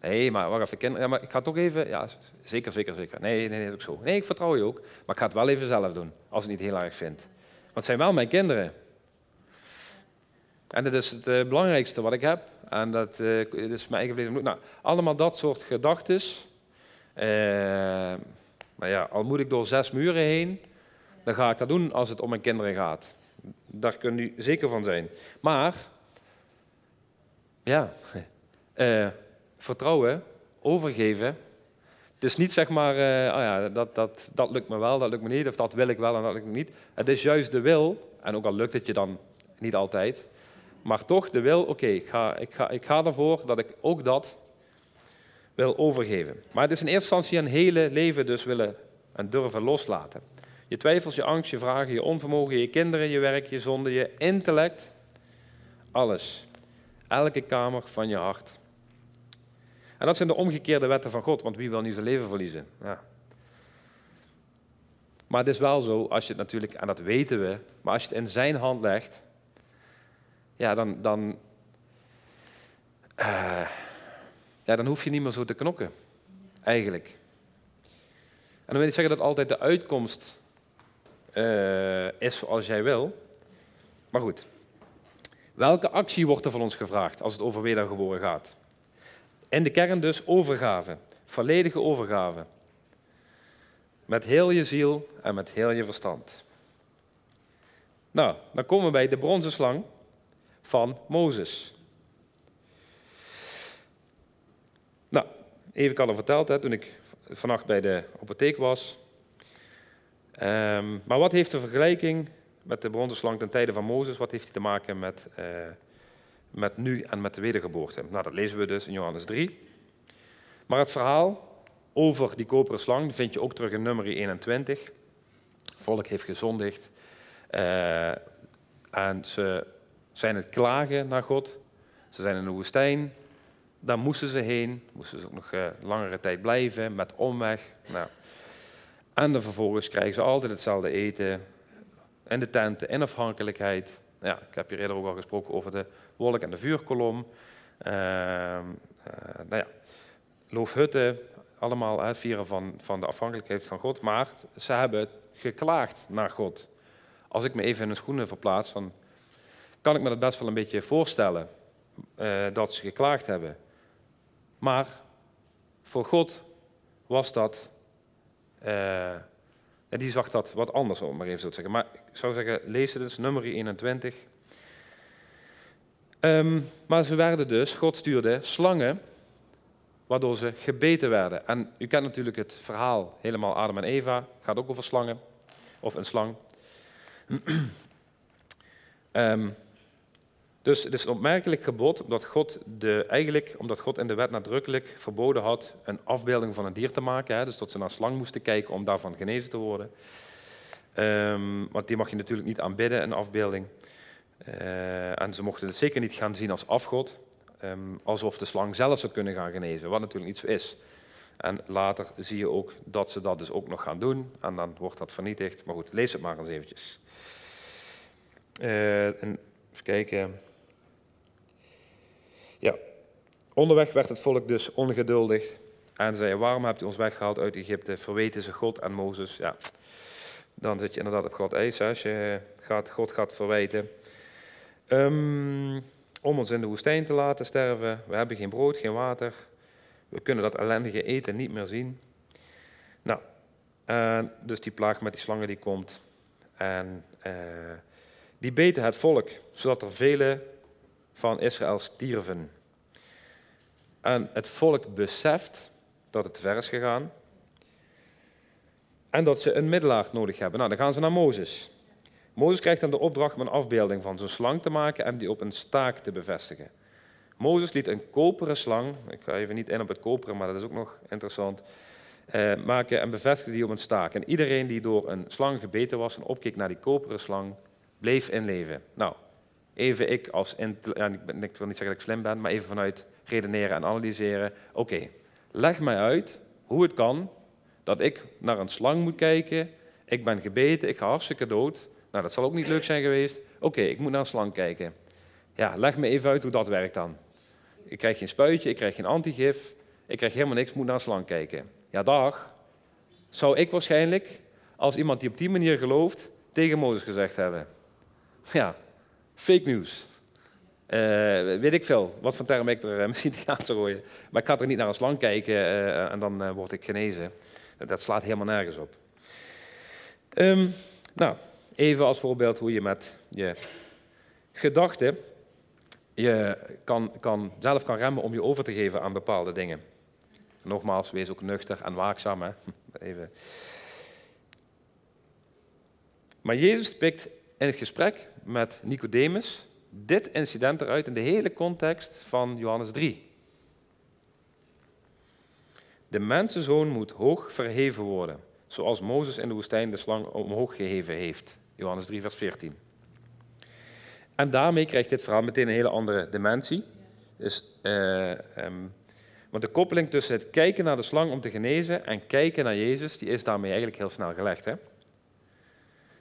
Nee, maar wacht even, kinderen. Ja, maar ik ga toch even. Ja, zeker, zeker, zeker. Nee, nee, nee, is ook zo. Nee, ik vertrouw je ook. Maar ik ga het wel even zelf doen, als ik het niet heel erg vind. Want het zijn wel mijn kinderen. En dat is het uh, belangrijkste wat ik heb. En dat, uh, is mijn eigen vlees bloed. Nou, allemaal dat soort gedachten. Uh, maar ja, al moet ik door zes muren heen, dan ga ik dat doen als het om mijn kinderen gaat. Daar kunt u zeker van zijn. Maar, ja, [laughs] vertrouwen, overgeven. Het is niet zeg maar, oh ja, dat, dat, dat lukt me wel, dat lukt me niet, of dat wil ik wel en dat lukt me niet. Het is juist de wil, en ook al lukt het je dan niet altijd, maar toch de wil, oké, ik, ga, ik, ga, ik ga ervoor dat ik ook dat wil overgeven. Maar het is in eerste instantie een hele leven dus willen en durven loslaten. Je twijfels, je angst, je vragen, je onvermogen, je kinderen, je werk, je zonde, je intellect, alles. Elke kamer van je hart. En dat zijn de omgekeerde wetten van God, want wie wil nu zijn leven verliezen? Ja. Maar het is wel zo, als je het natuurlijk, en dat weten we, maar als je het in zijn hand legt, ja, dan, dan, uh, ja, dan hoef je niet meer zo te knokken, eigenlijk. En dan wil ik zeggen dat altijd de uitkomst uh, is zoals jij wil. Maar goed, welke actie wordt er van ons gevraagd als het over wedergeboren gaat? In de kern dus overgave, volledige overgave. Met heel je ziel en met heel je verstand. Nou, dan komen we bij de bronzen slang van Mozes. Nou, even ik al verteld hè, toen ik vannacht bij de apotheek was. Um, maar wat heeft de vergelijking met de bronzen slang ten tijde van Mozes, wat heeft die te maken met, uh, met nu en met de wedergeboorte? Nou, dat lezen we dus in Johannes 3. Maar het verhaal over die koperen slang vind je ook terug in nummer 21. volk heeft gezondigd uh, en ze zijn het klagen naar God. Ze zijn in de woestijn. Daar moesten ze heen. Moesten ze ook nog uh, langere tijd blijven met omweg. Nou. En dan vervolgens krijgen ze altijd hetzelfde eten. En de tenten, in afhankelijkheid. Ja, ik heb hier eerder ook al gesproken over de wolk en de vuurkolom. Uh, nou ja, loofhutten, allemaal het vieren van, van de afhankelijkheid van God. Maar ze hebben geklaagd naar God. Als ik me even in hun schoenen verplaats, dan kan ik me dat best wel een beetje voorstellen uh, dat ze geklaagd hebben. Maar voor God was dat, uh, die zag dat wat anders, om maar even zo te zeggen. Maar ik zou zeggen, lees het eens, nummer 21. Um, maar ze werden dus, God stuurde slangen, waardoor ze gebeten werden. En u kent natuurlijk het verhaal helemaal Adam en Eva, gaat ook over slangen, of een slang. um, [clears throat] Dus het is een opmerkelijk gebod omdat God, de, eigenlijk, omdat God in de wet nadrukkelijk verboden had een afbeelding van een dier te maken. Hè, dus dat ze naar slang moesten kijken om daarvan genezen te worden. Um, want die mag je natuurlijk niet aanbidden, een afbeelding. Uh, en ze mochten het zeker niet gaan zien als afgod. Um, alsof de slang zelf zou kunnen gaan genezen, wat natuurlijk niet zo is. En later zie je ook dat ze dat dus ook nog gaan doen. En dan wordt dat vernietigd. Maar goed, lees het maar eens eventjes. Uh, en even kijken. Ja. Onderweg werd het volk dus ongeduldig en zei: Waarom hebt u ons weggehaald uit Egypte? Verweten ze God en Mozes. Ja, dan zit je inderdaad op God eis als je gaat, God gaat verwijten. Um, om ons in de woestijn te laten sterven. We hebben geen brood, geen water. We kunnen dat ellendige eten niet meer zien. Nou, uh, dus die plaag met die slangen die komt. En uh, die beten het volk, zodat er vele van Israël stierven. En het volk beseft dat het ver is gegaan en dat ze een middelaar nodig hebben. Nou, dan gaan ze naar Mozes. Mozes krijgt dan de opdracht om een afbeelding van zo'n slang te maken en die op een staak te bevestigen. Mozes liet een koperen slang, ik ga even niet in op het koperen, maar dat is ook nog interessant, eh, maken en bevestigde die op een staak. En iedereen die door een slang gebeten was en opkeek naar die koperen slang, bleef in leven. Nou, even ik als, ja, ik, wil niet zeggen dat ik slim ben, maar even vanuit redeneren en analyseren. Oké, leg mij uit hoe het kan dat ik naar een slang moet kijken. Ik ben gebeten, ik ga hartstikke dood. Nou, dat zal ook niet leuk zijn geweest. Oké, ik moet naar een slang kijken. Ja, leg me even uit hoe dat werkt dan. Ik krijg geen spuitje, ik krijg geen antigif, ik krijg helemaal niks, ik moet naar een slang kijken. Ja, dag. Zou ik waarschijnlijk, als iemand die op die manier gelooft, tegen Mozes gezegd hebben. Ja, fake news. Uh, weet ik veel, wat voor term ik er uh, [laughs] misschien aan te gooien. Maar ik ga er niet naar een slang kijken uh, en dan word ik genezen. Dat slaat helemaal nergens op. Um, Nou, even als voorbeeld hoe je met je gedachten je kan, kan, zelf kan remmen om je over te geven aan bepaalde dingen. Nogmaals, wees ook nuchter en waakzaam. Hè? [laughs] Even. Maar Jezus pikt in het gesprek met Nicodemus dit incident eruit in de hele context van Johannes 3. De mensenzoon moet hoog verheven worden, zoals Mozes in de woestijn de slang omhoog geheven heeft. Johannes 3, vers 14. En daarmee krijgt dit verhaal meteen een hele andere dimensie. Dus, uh, um, want de koppeling tussen het kijken naar de slang om te genezen en kijken naar Jezus, die is daarmee eigenlijk heel snel gelegd. Hè?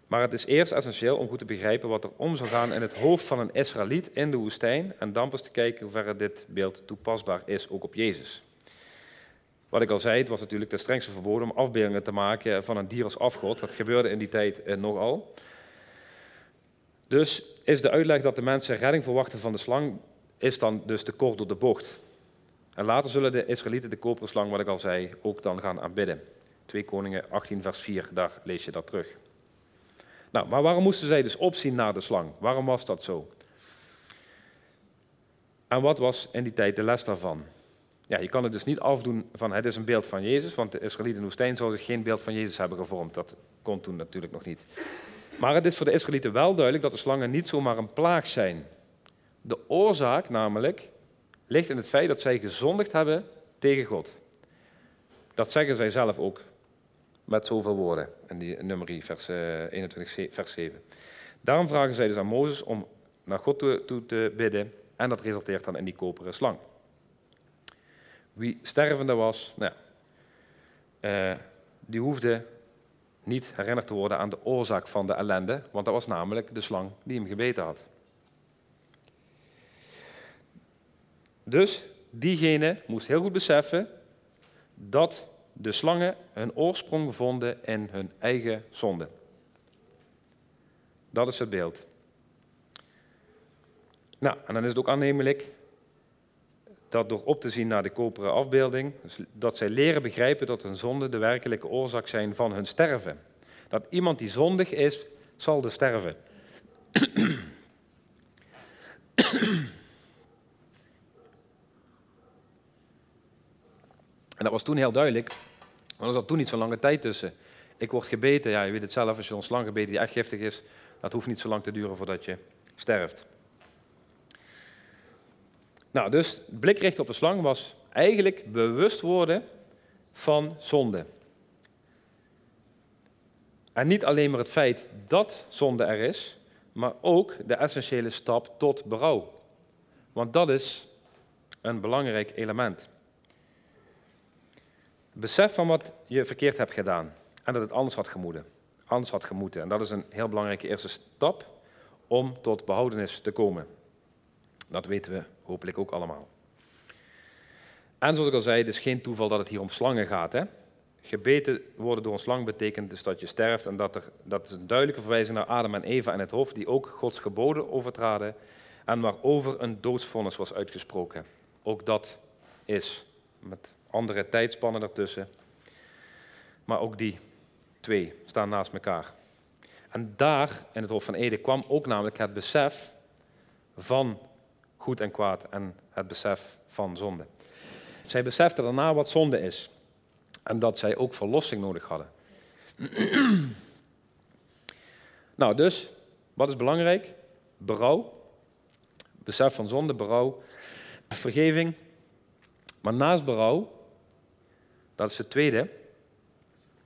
Maar het is eerst essentieel om goed te begrijpen wat er om zou gaan in het hoofd van een Israëliet in de woestijn en dan pas te kijken hoe ver dit beeld toepasbaar is ook op Jezus. Wat ik al zei, het was natuurlijk de strengste verboden om afbeeldingen te maken van een dier als afgod. Dat gebeurde in die tijd eh, nogal. Dus is de uitleg dat de mensen redding verwachten van de slang, is dan dus te kort door de bocht. En later zullen de Israëlieten de koperen slang, wat ik al zei, ook dan gaan aanbidden. 2 Koningen 18 vers 4, daar lees je dat terug. Nou, maar waarom moesten zij dus opzien naar de slang? Waarom was dat zo? En wat was in die tijd de les daarvan? Ja, je kan het dus niet afdoen van het is een beeld van Jezus, want de Israëlieten in de zouden geen beeld van Jezus hebben gevormd. Dat kon toen natuurlijk nog niet. Maar het is voor de Israëlieten wel duidelijk dat de slangen niet zomaar een plaag zijn. De oorzaak namelijk ligt in het feit dat zij gezondigd hebben tegen God. Dat zeggen zij zelf ook met zoveel woorden in die nummerie, vers 21, eh, vers 7. Daarom vragen zij dus aan Mozes om naar God toe, te bidden en dat resulteert dan in die koperen slang. Wie stervende was, nou, uh, die hoefde niet herinnerd te worden aan de oorzaak van de ellende, want dat was namelijk de slang die hem gebeten had. Dus diegene moest heel goed beseffen dat de slangen hun oorsprong vonden in hun eigen zonde. Dat is het beeld. Nou, en dan is het ook aannemelijk dat door op te zien naar de koperen afbeelding, dus dat zij leren begrijpen dat hun zonden de werkelijke oorzaak zijn van hun sterven. Dat iemand die zondig is, zal de sterven. En dat was toen heel duidelijk, er zat toen niet zo'n lange tijd tussen. Ik word gebeten, ja, je weet het zelf, als je een slang gebeten die echt giftig is, dat hoeft niet zo lang te duren voordat je sterft. Nou, dus blik richten op de slang was eigenlijk bewust worden van zonde. En niet alleen maar het feit dat zonde er is, maar ook de essentiële stap tot berouw. Want dat is een belangrijk element. Besef van wat je verkeerd hebt gedaan en dat het anders had gemoeten. Anders had gemoeten. En dat is een heel belangrijke eerste stap om tot behoudenis te komen. Dat weten we hopelijk ook allemaal. En zoals ik al zei, het is geen toeval dat het hier om slangen gaat. Hè? Gebeten worden door een slang betekent dus dat je sterft. En dat, er, dat is een duidelijke verwijzing naar Adam en Eva en het hof, die ook Gods geboden overtraden. En waarover een doodsvonnis was uitgesproken. Ook dat is met andere tijdspannen ertussen. Maar ook die twee staan naast elkaar. En daar, in het Hof van Ede, kwam ook namelijk het besef van goed en kwaad en het besef van zonde. Zij beseften daarna wat zonde is en dat zij ook verlossing nodig hadden. [clears throat] nou, dus, wat is belangrijk? Berouw, besef van zonde, berouw, vergeving. Maar naast berouw dat is het tweede,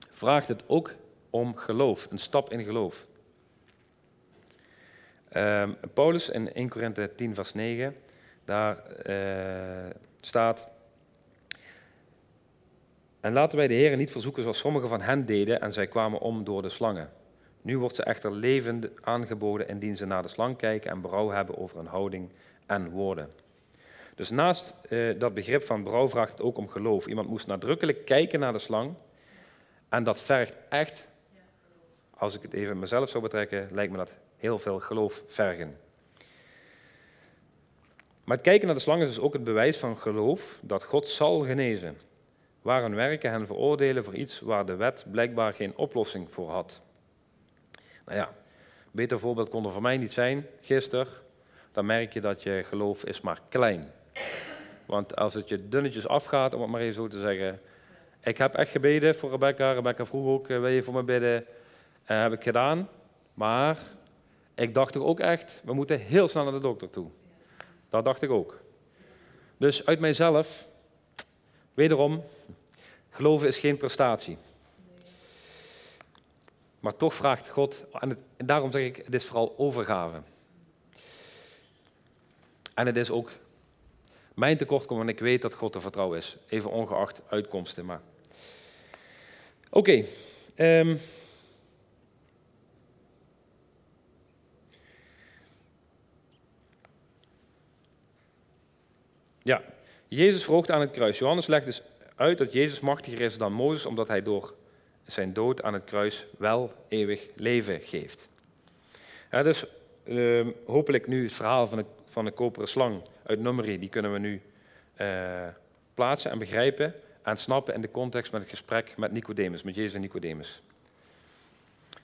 vraagt het ook om geloof, een stap in geloof. Uh, Paulus in 1 Korinthe 10, vers 9, daar uh, staat. En laten wij de Heer niet verzoeken zoals sommigen van hen deden en zij kwamen om door de slangen. Nu wordt ze echter levend aangeboden indien ze naar de slang kijken en berouw hebben over hun houding en woorden. Dus naast uh, dat begrip van brouw vraagt het ook om geloof. Iemand moest nadrukkelijk kijken naar de slang. En dat vergt echt, als ik het even mezelf zou betrekken, lijkt me dat heel veel geloof vergen. Maar het kijken naar de slang is dus ook het bewijs van geloof dat God zal genezen. Waar hun werken hen veroordelen voor iets waar de wet blijkbaar geen oplossing voor had. Nou ja, een beter voorbeeld kon er voor mij niet zijn gisteren. Dan merk je dat je geloof is maar klein. Want als het je dunnetjes afgaat, om het maar even zo te zeggen. Ik heb echt gebeden voor Rebecca. Rebecca vroeg ook, eh, wil je voor me bidden? En heb ik gedaan. Maar ik dacht toch ook echt, we moeten heel snel naar de dokter toe. Dat dacht ik ook. Dus uit mijzelf, wederom, geloven is geen prestatie. Maar toch vraagt God, en daarom zeg ik, het is vooral overgave. En het is ook mijn tekortkoming, en ik weet dat God te vertrouwen is. Even ongeacht uitkomsten. Maar. Oké. Ehm. Ja, Jezus verhoogt aan het kruis. Johannes legt dus uit dat Jezus machtiger is dan Mozes, omdat hij door zijn dood aan het kruis wel eeuwig leven geeft. Ja, dus uh, hopelijk nu het verhaal van de, van de koperen slang uit Numeri, die kunnen we nu uh, plaatsen en begrijpen en snappen in de context met het gesprek met Nicodemus, met Jezus en Nicodemus.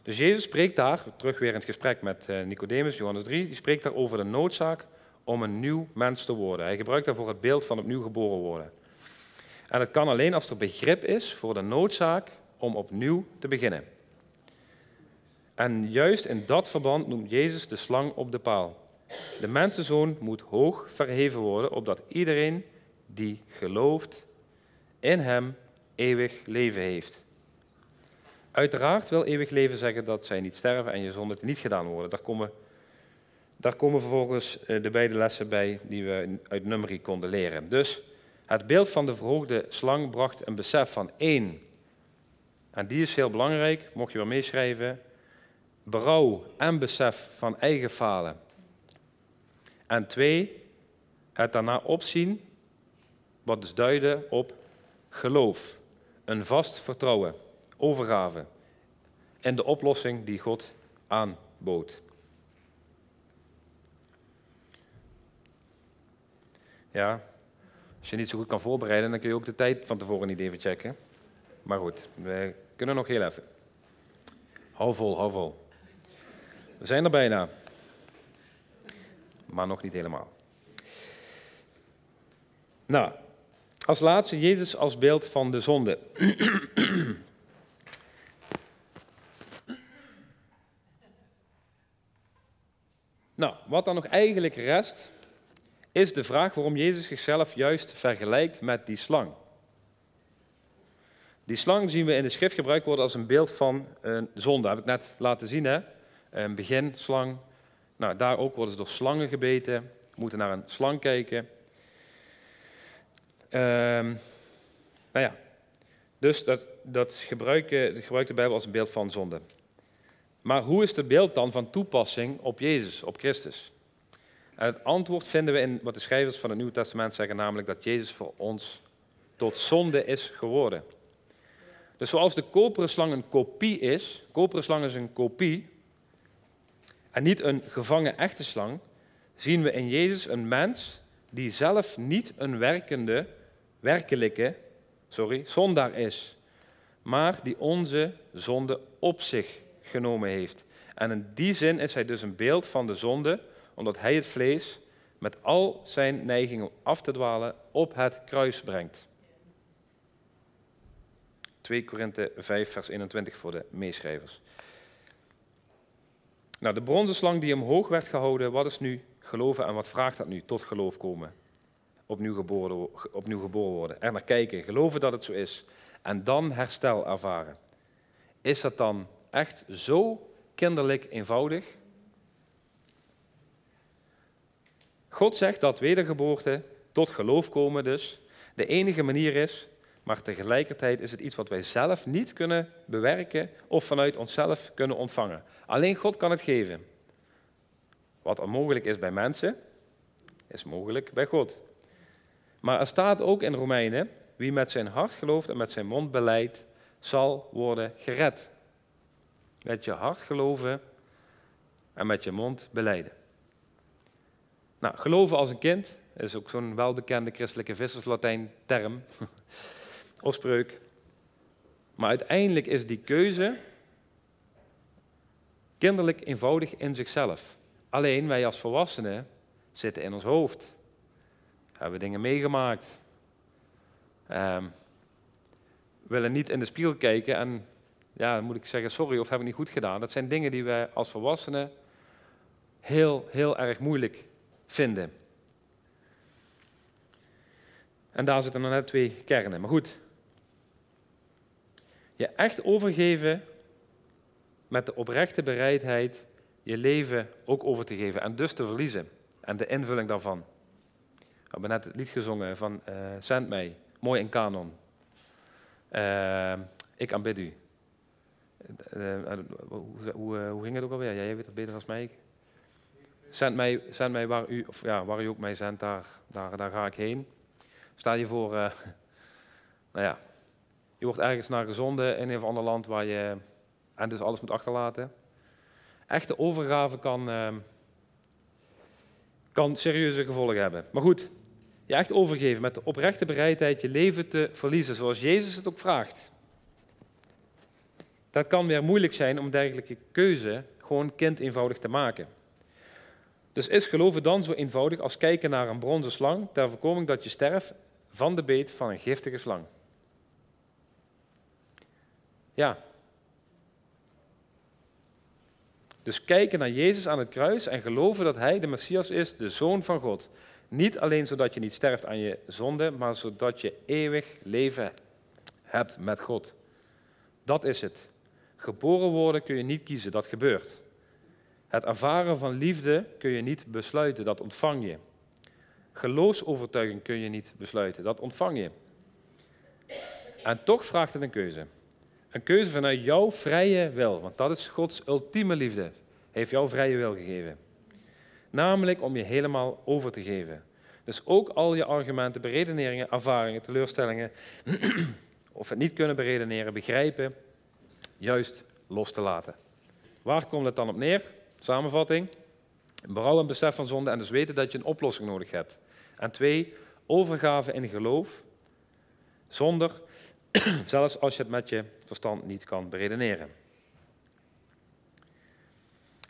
Dus Jezus spreekt daar, terug weer in het gesprek met uh, Nicodemus, Johannes 3, die spreekt daar over de noodzaak om een nieuw mens te worden. Hij gebruikt daarvoor het beeld van opnieuw geboren worden. En het kan alleen als er begrip is voor de noodzaak om opnieuw te beginnen. En juist in dat verband noemt Jezus de slang op de paal. De mensenzoon moet hoog verheven worden, opdat iedereen die gelooft in hem eeuwig leven heeft. Uiteraard wil eeuwig leven zeggen dat zij niet sterven en je zonde niet gedaan worden. Daar komen, daar komen vervolgens eh, de beide lessen bij die we uit Nummerie konden leren. Dus het beeld van de verhoogde slang bracht een besef van één. En die is heel belangrijk, mocht je wel meeschrijven. Berouw en besef van eigen falen. En twee, het daarna opzien, wat dus duidde op geloof. Een vast vertrouwen, overgave en de oplossing die God aanbood. Ja, als je niet zo goed kan voorbereiden, dan kun je ook de tijd van tevoren niet even checken. Maar goed, we kunnen nog heel even. Hou vol, hou vol. We zijn er bijna. Maar nog niet helemaal. Nou, als laatste Jezus als beeld van de zonde. nou, wat dan nog eigenlijk rest, is de vraag waarom Jezus zichzelf juist vergelijkt met die slang. Die slang zien we in de schrift gebruikt worden als een beeld van een zonde. Dat heb ik net laten zien, hè? Een beginslang. Nou, daar ook worden ze door slangen gebeten. Moeten naar een slang kijken. Um, nou ja, dus dat, dat gebruiken, gebruikt de Bijbel als een beeld van zonde. Maar hoe is het beeld dan van toepassing op Jezus, op Christus? En het antwoord vinden we in wat de schrijvers van het Nieuwe Testament zeggen, namelijk dat Jezus voor ons tot zonde is geworden. Dus zoals de koperen slang een kopie is, koperen slang is een kopie en niet een gevangen echte slang, zien we in Jezus een mens die zelf niet een werkende, werkelijke, sorry, zondaar is, maar die onze zonde op zich genomen heeft. En in die zin is hij dus een beeld van de zonde, omdat hij het vlees met al zijn neigingen af te dwalen op het kruis brengt. 2 Korinthe 5, vers 21 voor de meeschrijvers. Nou, de bronzen slang die omhoog werd gehouden, wat is nu geloven en wat vraagt dat nu? Tot geloof komen. Opnieuw geboren, opnieuw geboren worden. Er naar kijken, geloven dat het zo is. En dan herstel ervaren. Is dat dan echt zo kinderlijk eenvoudig? God zegt dat wedergeboorte tot geloof komen dus de enige manier is maar tegelijkertijd is het iets wat wij zelf niet kunnen bewerken of vanuit onszelf kunnen ontvangen. Alleen God kan het geven. Wat onmogelijk is bij mensen, is mogelijk bij God. Maar er staat ook in Romeinen, wie met zijn hart gelooft en met zijn mond beleidt, zal worden gered. Met je hart geloven en met je mond beleiden. Nou, geloven als een kind is ook zo'n welbekende christelijke visserslatijn term. [laughs] of spreuk. Maar uiteindelijk is die keuze kinderlijk eenvoudig in zichzelf. Alleen wij als volwassenen zitten in ons hoofd. Hebben dingen meegemaakt. Um, willen niet in de spiegel kijken en ja, dan moet ik zeggen sorry of heb ik niet goed gedaan. Dat zijn dingen die wij als volwassenen heel, heel erg moeilijk vinden. En daar zitten dan net twee kernen. Maar goed, je echt overgeven met de oprechte bereidheid je leven ook over te geven en dus te verliezen. En de invulling daarvan. We hebben net het lied gezongen van uh, Zend mij, mooi in kanon. Uh, ik aanbid u. Hoe, hoe, hoe, ging het ook alweer? Jij weet het beter dan mij. Zend mij, zend mij waar, u, of ja, waar u ook mij zendt, daar, daar, daar ga ik heen. Sta je voor, [laughs] nou ja, je wordt ergens naar gezonden in een of ander land waar je en dus alles moet achterlaten. Echte overgave kan, uh, kan serieuze gevolgen hebben. Maar goed, je echt overgeven met de oprechte bereidheid je leven te verliezen, zoals Jezus het ook vraagt. Dat kan weer moeilijk zijn om dergelijke keuze gewoon kind eenvoudig te maken. Dus is geloven dan zo eenvoudig als kijken naar een bronzen slang ter voorkoming dat je sterft van de beet van een giftige slang? Ja. Dus kijken naar Jezus aan het kruis en geloven dat Hij de Messias is, de Zoon van God. Niet alleen zodat je niet sterft aan je zonde, maar zodat je eeuwig leven hebt met God. Dat is het. Geboren worden kun je niet kiezen, dat gebeurt. Het ervaren van liefde kun je niet besluiten, dat ontvang je. Geloofsovertuiging kun je niet besluiten, dat ontvang je. En toch vraagt het een keuze. Een keuze vanuit jouw vrije wil, want dat is Gods ultieme liefde. Hij heeft jouw vrije wil gegeven. Namelijk om je helemaal over te geven. Dus ook al je argumenten, beredeneringen, ervaringen, teleurstellingen, [clears throat] of het niet kunnen beredeneren, begrijpen, juist los te laten. Waar komt het dan op neer? Samenvatting. Vooral een besef van zonde en dus weten dat je een oplossing nodig hebt. En twee, overgave in geloof, zonder [clears throat] zelfs als je het met je verstand niet kan beredeneren.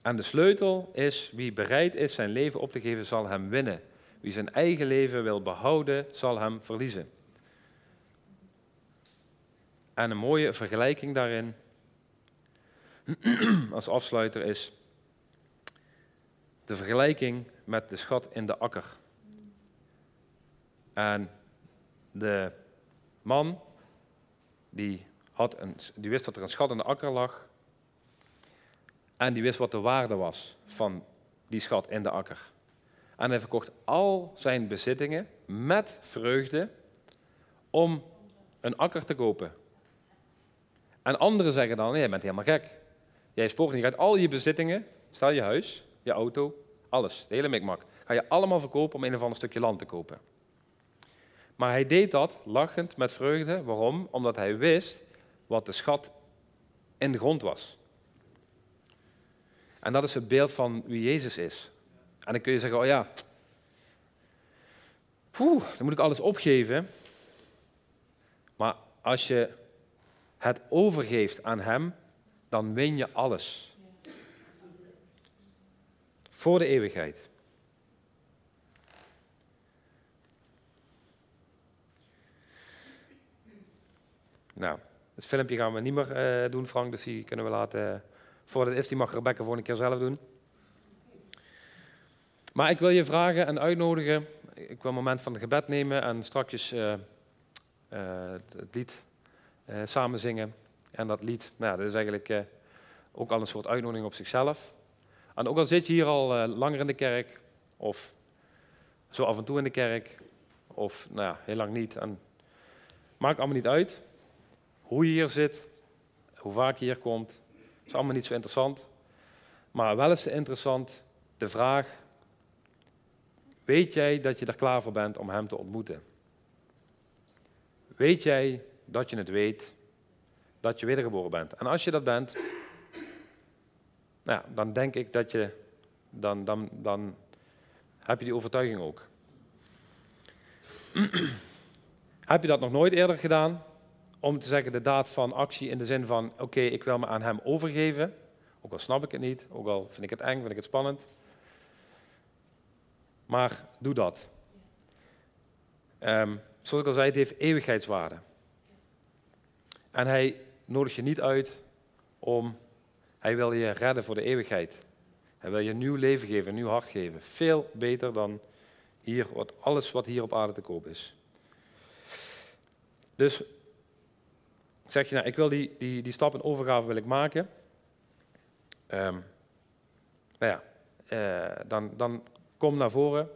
En de sleutel is, wie bereid is zijn leven op te geven, zal hem winnen. Wie zijn eigen leven wil behouden, zal hem verliezen. En een mooie vergelijking daarin, [clears throat] als afsluiter, is de vergelijking met de schat in de akker. En de man die, had een, die wist dat er een schat in de akker lag. En die wist wat de waarde was van die schat in de akker. En hij verkocht al zijn bezittingen met vreugde om een akker te kopen. En anderen zeggen dan, nee, jij bent helemaal gek. Jij spoort niet uit al je bezittingen, stel je huis, je auto, alles, de hele mikmak, ga je allemaal verkopen om een of ander stukje land te kopen. Maar hij deed dat lachend met vreugde. Waarom? Omdat hij wist wat de schat in de grond was. En dat is het beeld van wie Jezus is. En dan kun je zeggen, oh ja, poeh, dan moet ik alles opgeven. Maar als je het overgeeft aan Hem, dan win je alles. Voor de eeuwigheid. Nou, het filmpje gaan we niet meer uh, doen, Frank, dus die kunnen we laten. Voordat het is, die mag Rebecca voor een keer zelf doen. Maar ik wil je vragen en uitnodigen. Ik wil een moment van gebed nemen en straks uh, het lied samen zingen. En dat lied, nou, dat is eigenlijk ook al een soort uitnodiging op zichzelf. En ook al zit je hier al langer in de kerk, of zo af en toe in de kerk, of nou ja, heel lang niet. En maakt allemaal niet uit. Hoe je hier zit, hoe vaak je hier komt, is allemaal niet zo interessant. Maar wel is interessant de vraag: weet jij dat je er klaar voor bent om Hem te ontmoeten? Weet jij dat je het weet, dat je wedergeboren bent? En als je dat bent, nou ja, dan denk ik dat je, dan, dan, dan heb je die overtuiging ook. [clears throat] heb je dat nog nooit eerder gedaan? Om te zeggen de daad van actie in de zin van, oké, ik wil me aan hem overgeven, Ook al snap ik het niet, ook al vind ik het eng, vind ik het spannend. Maar doe dat. Um, zoals ik al zei, het heeft eeuwigheidswaarde. En hij nodigt je niet uit om, hij wil je redden voor de eeuwigheid. Hij wil je een nieuw leven geven, een nieuw hart geven. Veel beter dan hier, wat, alles wat hier op aarde te koop is. Dus zeg je, nou, ik wil die, die, die stap in overgave wil ik maken. Um, nou ja, uh, dan, dan kom naar voren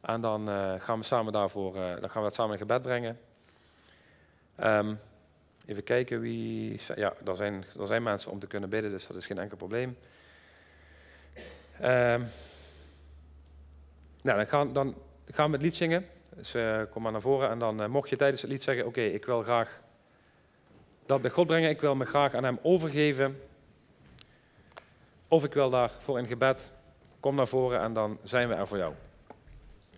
en dan uh, gaan we samen daarvoor, uh, dan gaan we dat samen in gebed brengen. Um, even kijken wie, ja, er zijn, er zijn mensen om te kunnen bidden, dus dat is geen enkel probleem. Um, nou, dan gaan, dan gaan we het lied zingen. Dus kom maar naar voren en dan mocht je tijdens het lied zeggen, oké, ik wil graag dat bij God brengen, ik wil me graag aan hem overgeven. Of ik wil daarvoor in gebed, kom naar voren en dan zijn we er voor jou.